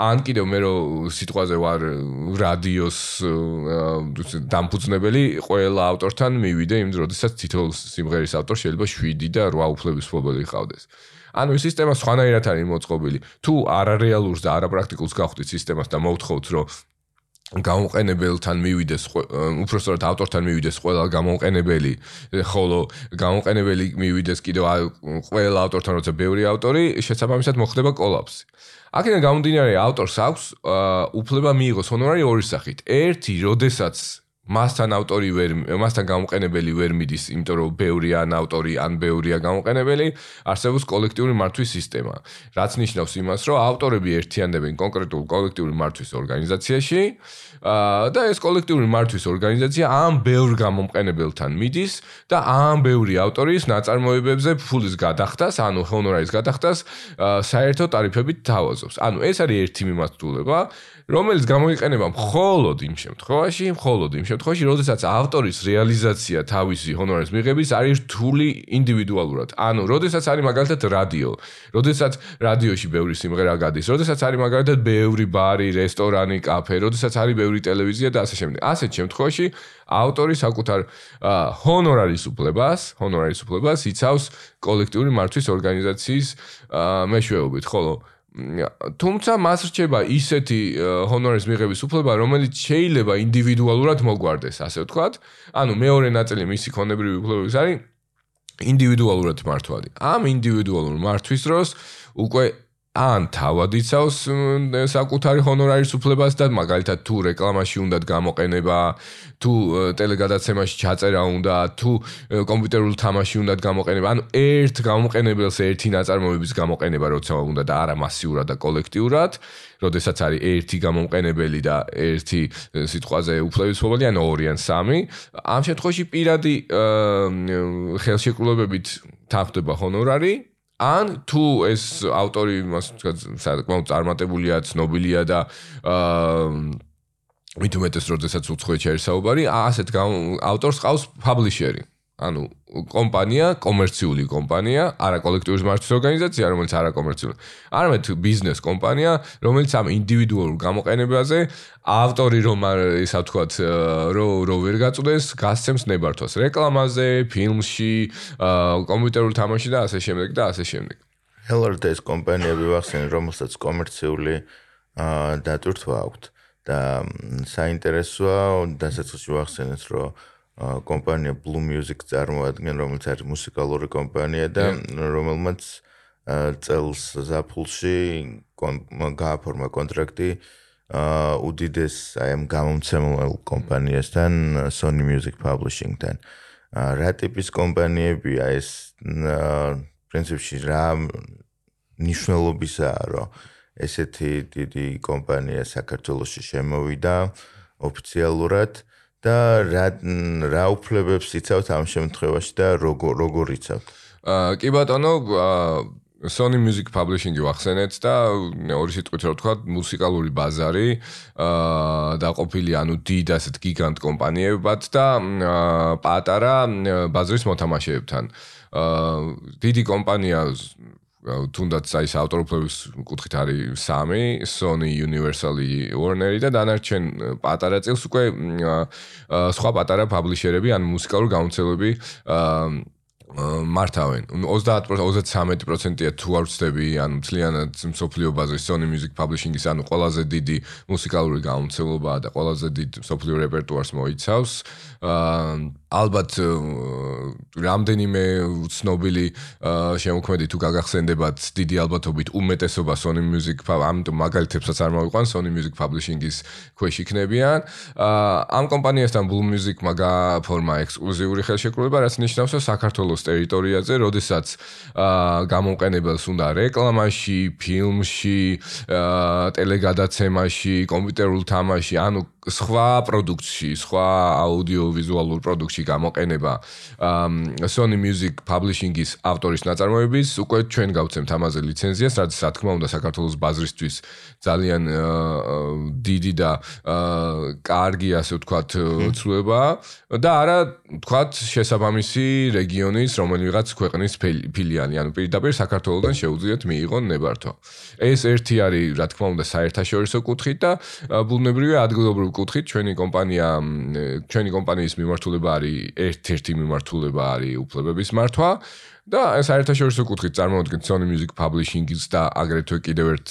ან კიდევ მე რო სიტყვაზე ვარ რადიოს დამფუძნებელი, ყველა ავტორთან მივიდე იმ დროსაც თითოეულ სიმღერის ავტორი შეიძლება 7 და 8 უფლების მფლობელი ყავდეს. ანუ სისტემა სხვანაირად არის მოწყობილი. თუ არარეალურს და არაპრაქტიკულს გავხდით სისტემას და მოვთხოვთ რომ გამოყენებელთან მივიდეს უფრო სწორად ავტორთან მივიდეს ყველა გამოყენებელი ხოლო გამოყენებელი მივიდეს კიდევ ყველა ავტორთან როცა ბევრი ავტორი შესაბამისად მოხდება კოლაფსი. აქედან გამომდინარე ავტორს აქვს უფლება მიიღოს ჰონორარი ორი სახით. ერთი, როდესაც მასთან ავტორი ვერ მასთან გამოყენებელი ვერ მიდის, იმიტომ რომ ბევრია ან ავტორი ან ბევრია გამოყენებელი, არსებობს კოლექტიური მართვის სისტემა. რაც ნიშნავს იმას, რომ ავტორები ერთიანდებენ კონკრეტულ კოლექტიური მართვის ორგანიზაციაში, და ეს კოლექტიური მართვის ორგანიზაცია ამ ბევრ გამოყენებელთან მიდის და ამ ბევრი ავტორის ნაწარმოებებზე ფულის გადახდას, ანუ ჰონორარის გადახდას საერთო ტარიფებით თავაზობს. ანუ ეს არის ერთი მიმართულება, რომელიც გამოიყენება მხოლოდ იმ შემთხვევაში, მხოლოდ იმ შემთხვევაში, როდესაც ავტორის რეალიზაცია თავისი ჰონორის მიღების არის რთული ინდივიდუალურად. ანუ, როდესაც არის მაგალითად რადიო, როდესაც რადიოში ბევრი სიმღერა გადის, როდესაც არის მაგალითად ბევრი ბარი, რესტორანი, კაფე, როდესაც არის ბევრი ტელევიზია და ასე შემდეგ. ასეთ შემთხვევაში ავტორი საკუთარ ჰონორარის უფლებას, ჰონორარის უფლებას იცავს კოლექტიური მართვის ორგანიზაციის მეშვეობით, ხოლო თუმცა მას რჩება ისეთი ჰონორის მიღების უფლება, რომელიც შეიძლება ინდივიდუალურად მოგვარდეს, ასე ვთქვათ. ანუ მეორე ნაწილი მისი ქონებრივი უფლებების არის ინდივიდუალურად მართვადი. ამ ინდივიდუალურ მართვის დროს უკვე ან თავად იცავს საკუთარი ჰონორარის უფლებას და მაგალითად თუ რეკლამაში უნდა გამოყენება, თუ ტელეგადაცემაში ჩაწერა უნდა, თუ კომპიუტერულ თამაში უნდა გამოყენება, ანუ ერთ გამოყენებელს ერთი ნაწარმოების გამოყენება როცა უნდა და არა მასიურად და კოლექტიურად, როდესაც არის ერთი გამოყენებელი და ერთი სიტყვაზე უფლების ფობალი, ანუ ორი ან სამი, ამ შემთხვევაში პირადი ხელშეკრულებებით თანხდება ჰონორარი ან თუ ეს ავტორი მას საკმაოდ წარმატებულია, ცნობილია და აა მით უმეტეს როდესაც უცხოეთში არის საუბარი, ასეთ ავტორს ყავს პაბლიშერი. ანუ კომპანია, კომერციული კომპანია, არა კოლექტიურის მართვის ორგანიზაცია, რომელიც არა კომერციული. არამედ ბიზნეს კომპანია, რომელიც ამ ინდივიდუალურ გამოყენებაზე ავტორი რომ ისა ვთქვათ, რო რო ვერ გაწდეს, გასცემს ნებართვას რეკლამაზე, ფილმში, კომპიუტერულ თამაშში და ასე შემდეგ და ასე შემდეგ. Ეს კომპანიები ვახსენე, რომელსაც კომერციული დატვირთვა აქვს და საინტერესოა, დასაწყისში ვახსენეთ, რომ კომპანია Blue Music წარმოადგენს, რომელიც არის მუსიკალური კომპანია და რომელმაც წელს ზაფხულში გააფორმა კონტრაქტი უდიდეს აი ამ გამომცემელ კომპანიასთან Sony Music Publishing-თან. რა ტიპის კომპანიებია ეს პრინციპში რა ნიშნულობისაა, რომ ესეთი დიდი კომპანია საქართველოში შემოვიდა? ოფიციალურად და რა რა უფლებებს იცავთ ამ შემთხვევაში და როგორ როგორ იცავთ? აა კი ბატონო, Sony Music Publishing-ი ვახსენეთ და ორი სიტყვით რა ვთქვა, მუსიკალური ბაზარი აა დაყოფილი ანუ დიდ ასეთ გიგანტ კომპანიებად და პატარა ბაზრის მოთამაშეებთან. აა დიდი კომპანია თუნდაც აი ეს ავტორფლების კუთხით არის სამი, Sony, Universal, Warner და დანარჩენ პატარა წელს უკვე სხვა პატარა პაბლიშერები ან მუსიკალური გამოცემები მართავენ. 30% 33%-ია თუ არ ვწდები, ანუ მთლიანად სოფლიო ბაზრის Sony Music Publishing-ის, ანუ ყველაზე დიდი მუსიკალური გამოცემებაა და ყველაზე დიდ სოფლიო რეპერტუარს მოიცავს. აა ალბათ რამდენიმე ცნობილი შემოქმედი თუ გაგახსენდებათ დიდი ალბათობით უმეტესობა Sony Music ამიტომ მაგალითებსაც არ მოვიყვან Sony Music Publishing-ის ქვეშ იქნებიან. ამ კომპანიასთან Blue Music მაგა ფორმა ექსკლუზიური ხელშეკრულება, რაც ნიშნავს, რომ საქართველოს ტერიტორიაზე, როდესაც გამოყენებელს უნდა რეკლამაში, ფილმში, ტელეგადაცემაში, კომპიუტერულ თამაში, ანუ სხვა პროდუქციაში, სხვა აუდიოვიზუალურ პროდუქციაში გამოყენება Sony Music Publishing-ის ავტორის ნაწარმოების უკვე ჩვენ გავცემთ ამაზე ლიცენზიას, რაც რა თქმა უნდა საქართველოს ბაზრისთვის ძალიან დიდი და კარგი ასე ვთქვათ ცვლილება. და არა ვთქვათ შესაბამისი რეგიონის რომელიღაც ქვეყნის ფილიალი, ანუ პირდაპირ საქართველოსთან შეუძლიათ მიიღონ ნებართვა. ეს ერთი არის რა თქმა უნდა საერთაშორისო კუთხით და ბუნებრივია ადგილობრივი კუთხით ჩვენი კომპანია ჩვენი კომპანიის მიმართულება არის ერთ-ერთი მიმართულება არის უფლებების მართვა და საერთაშორისო კუთხით წარმოადგენს Sony Music Publishing-ის და აგრეთვე კიდევ ერთ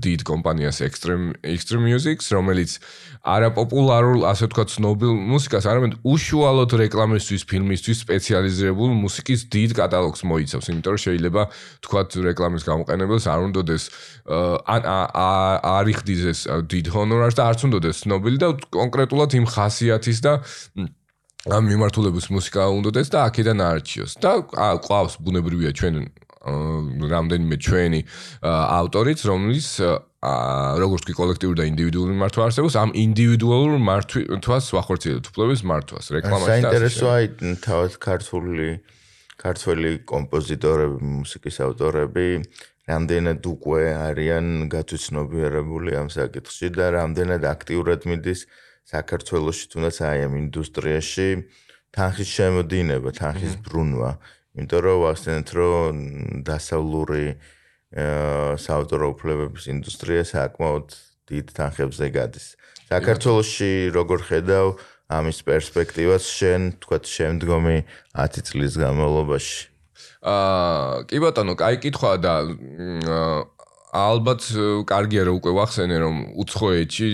დიდ კომპანიას Extreme Extreme Music-ს, რომელიც არაპოპულარულ, ასე ვთქვათ, ცნობილ მუსიკას, არამედ უშუალოდ რეკლამისთვის, ფილმისთვის სპეციალიზირებულ მუსიკის დიდ კატალოგს მოიცავს, იმიტომ რომ შეიძლება ვთქვათ, რეკლამის გამოყენებელს არ უნდადეს ან არიხდის ეს დიდ ჰონორარს და არც უნდადეს ცნობილი და კონკრეტულად იმ ხასიათის და ამ მიმართულების მუსიკა უნდადეს და აქედან არჩიოს. და ყავს ბუნებრივია ჩვენ რამდენიმე ჩვენი ავტორიც, რომლის აა როგორც კი კოლექტიური და ინდივიდუალური მართვა არსებობს, ამ ინდივიდუალურ მართვას ვახორციელებთ, უფლების მართვას, რეკლამაში და საინტერესოა თავად ქართული ქართველი კომპოზიტორები, მუსიკის ავტორები რამდენად უკვე არიან გათვითცნობიერებული ამ საკითხში და რამდენად აქტიურად მიდის საქართველოსში თუნდაც აი ამ ინდუსტრიაში თანხის შემოდინება, თანხის ბრუნვა. იმიტომ რომ ვახსენეთ, რომ დასავლური საავტორო უფლებების ინდუსტრია საკმაოდ დიდ თანხებზე გადის. საქართველოსში როგორ ხედავ ამის პერსპექტივას შენ, თქვათ, შემდგომი 10 წლის განმავლობაში? აა, კი ბატონო, კაი კითხვა და ალბათ კარგია რომ უკვე ვახსენე რომ უცხოეთში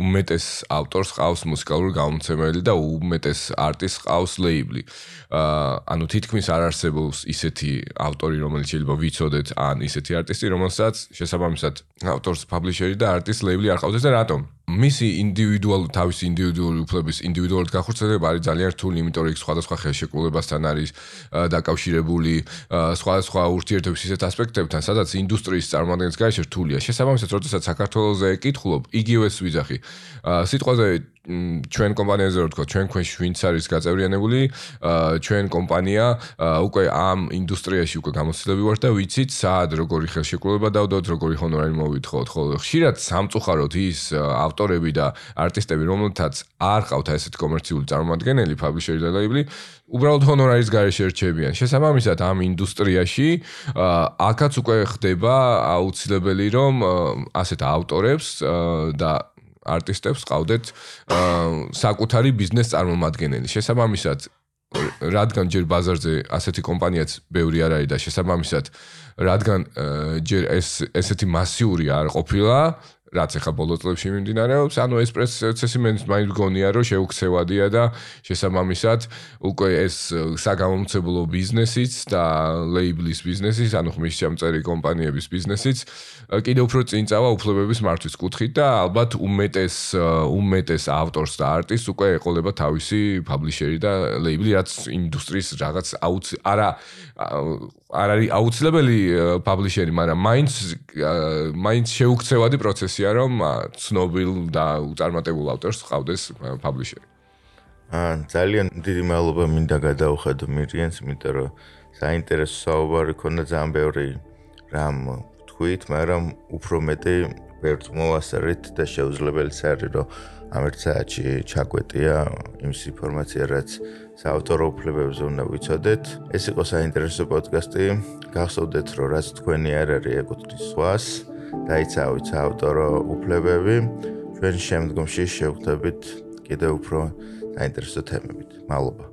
უმეტეს ავტორს ყავს მუსიკალური გამომცემელი და უმეტეს არტისტს ყავს ლეიბლი. ანუ თითქმის არ არსებობს ისეთი ავტორი, რომელიც შეიძლება ვიცოდეთ, ან ისეთი არტისტი, რომელსაც შესაბამისად ავტორს პაბლიშერი და არტისტ ლეიბლი არ ყავდეს და რატომ? მისი ინდივიდუალური თავისი ინდივიდუალური უფლების ინდივიდუალურად გახორციელება არის ძალიან რთული, იმიტომ რომ სხვადასხვა ხელშეკრულებასთან არის დაკავშირებული, სხვადასხვა ურთიერთობის ისეთ ასპექტებთან, სადაც ინდუსტრიის წარმოადგენს გარშე რთულია. შესაბამისად, როდესაც საქართველოსზე ეკითხულობ, იგივეს ვიძახი. სიტყვაზე ჩვენ კომპანიაზე რო ვთქვა, ჩვენ ქვეშ ვინც არის გაწევრიანებული, ჩვენ კომპანია უკვე ამ ინდუსტრიაში უკვე გამოცდილები ვართ და ვიცით სად როგორი ხელშეკრულება დავდოთ, როგორი ჰონორარი მოვითხოვოთ, ხოლო ხშირად სამწუხაროდ ის ავტორები და არტისტები, რომელთაც არ ყავთ ესეთი კომერციული წარმომადგენელი, პაბლიშერი და ლეიბლი, უბრალოდ ჰონორარის გარეშე რჩებიან. შესაბამისად, ამ ინდუსტრიაში აქაც უკვე ხდება აუცილებელი, რომ ასეთ ავტორებს და არტისტებს ყავდეთ საკუთარი ბიზნეს წარმომადგენელი. შესაბამისად, რადგან ჯერ ბაზარზე ასეთი კომპანიაც ბევრი არ არის და შესაბამისად, რადგან ჯერ ეს ესეთი მასიური არ ყოფილა, რაც ახლა ბოლო წლებში მიმდინარეობს, ანუ ეს პროცესი მეც მაინც გონია, რომ შეუქცევადია და შესაბამისად უკვე ეს საგამომცემლო ბიზნესიც და ლეიბლის ბიზნესიც, ანუ ხმის ჩამწერი კომპანიების ბიზნესიც კიდევ უფრო წინ წავა უფლებების მართვის კუთხით და ალბათ უმეტეს უმეტეს ავტორს და არტისტს უკვე ეყოლება თავისი პაბლიშერი და ლეიბლი, რაც ინდუსტრიის რაღაც აუც არა არ არის აუცილებელი პაბლიშერი, მაგრამ მაინც მაინც შეუქცევადი პროცესია, რომ ცნობილ და უწარმოებულ ავტორს ყავდეს პაბლიშერი. აა ძალიან დიდი მადლობა მინდა გადაუხადო მირიანს, იმიტომ რომ საინტერესო საუბარი ქონდა ძალიან ბევრი რამ თქვით, მაგრამ უფრო მეტი ვერც მოვასწრით და შეუძლებელიც არის, რომ ამ ერთ საათში ჩაგვეტია იმის ინფორმაცია, რაც საავტორო უფლებებზე უნდა ვიცოდეთ. ეს იყო საინტერესო პოდკასტი. გახსოვდეთ, რომ რაც თქვენი არ არის ეკუთვნის სხვას, დაიცავით საავტორო უფლებები. ჩვენ შემდგომში შევხვდებით კიდევ უფრო საინტერესო თემებით. მადლობა.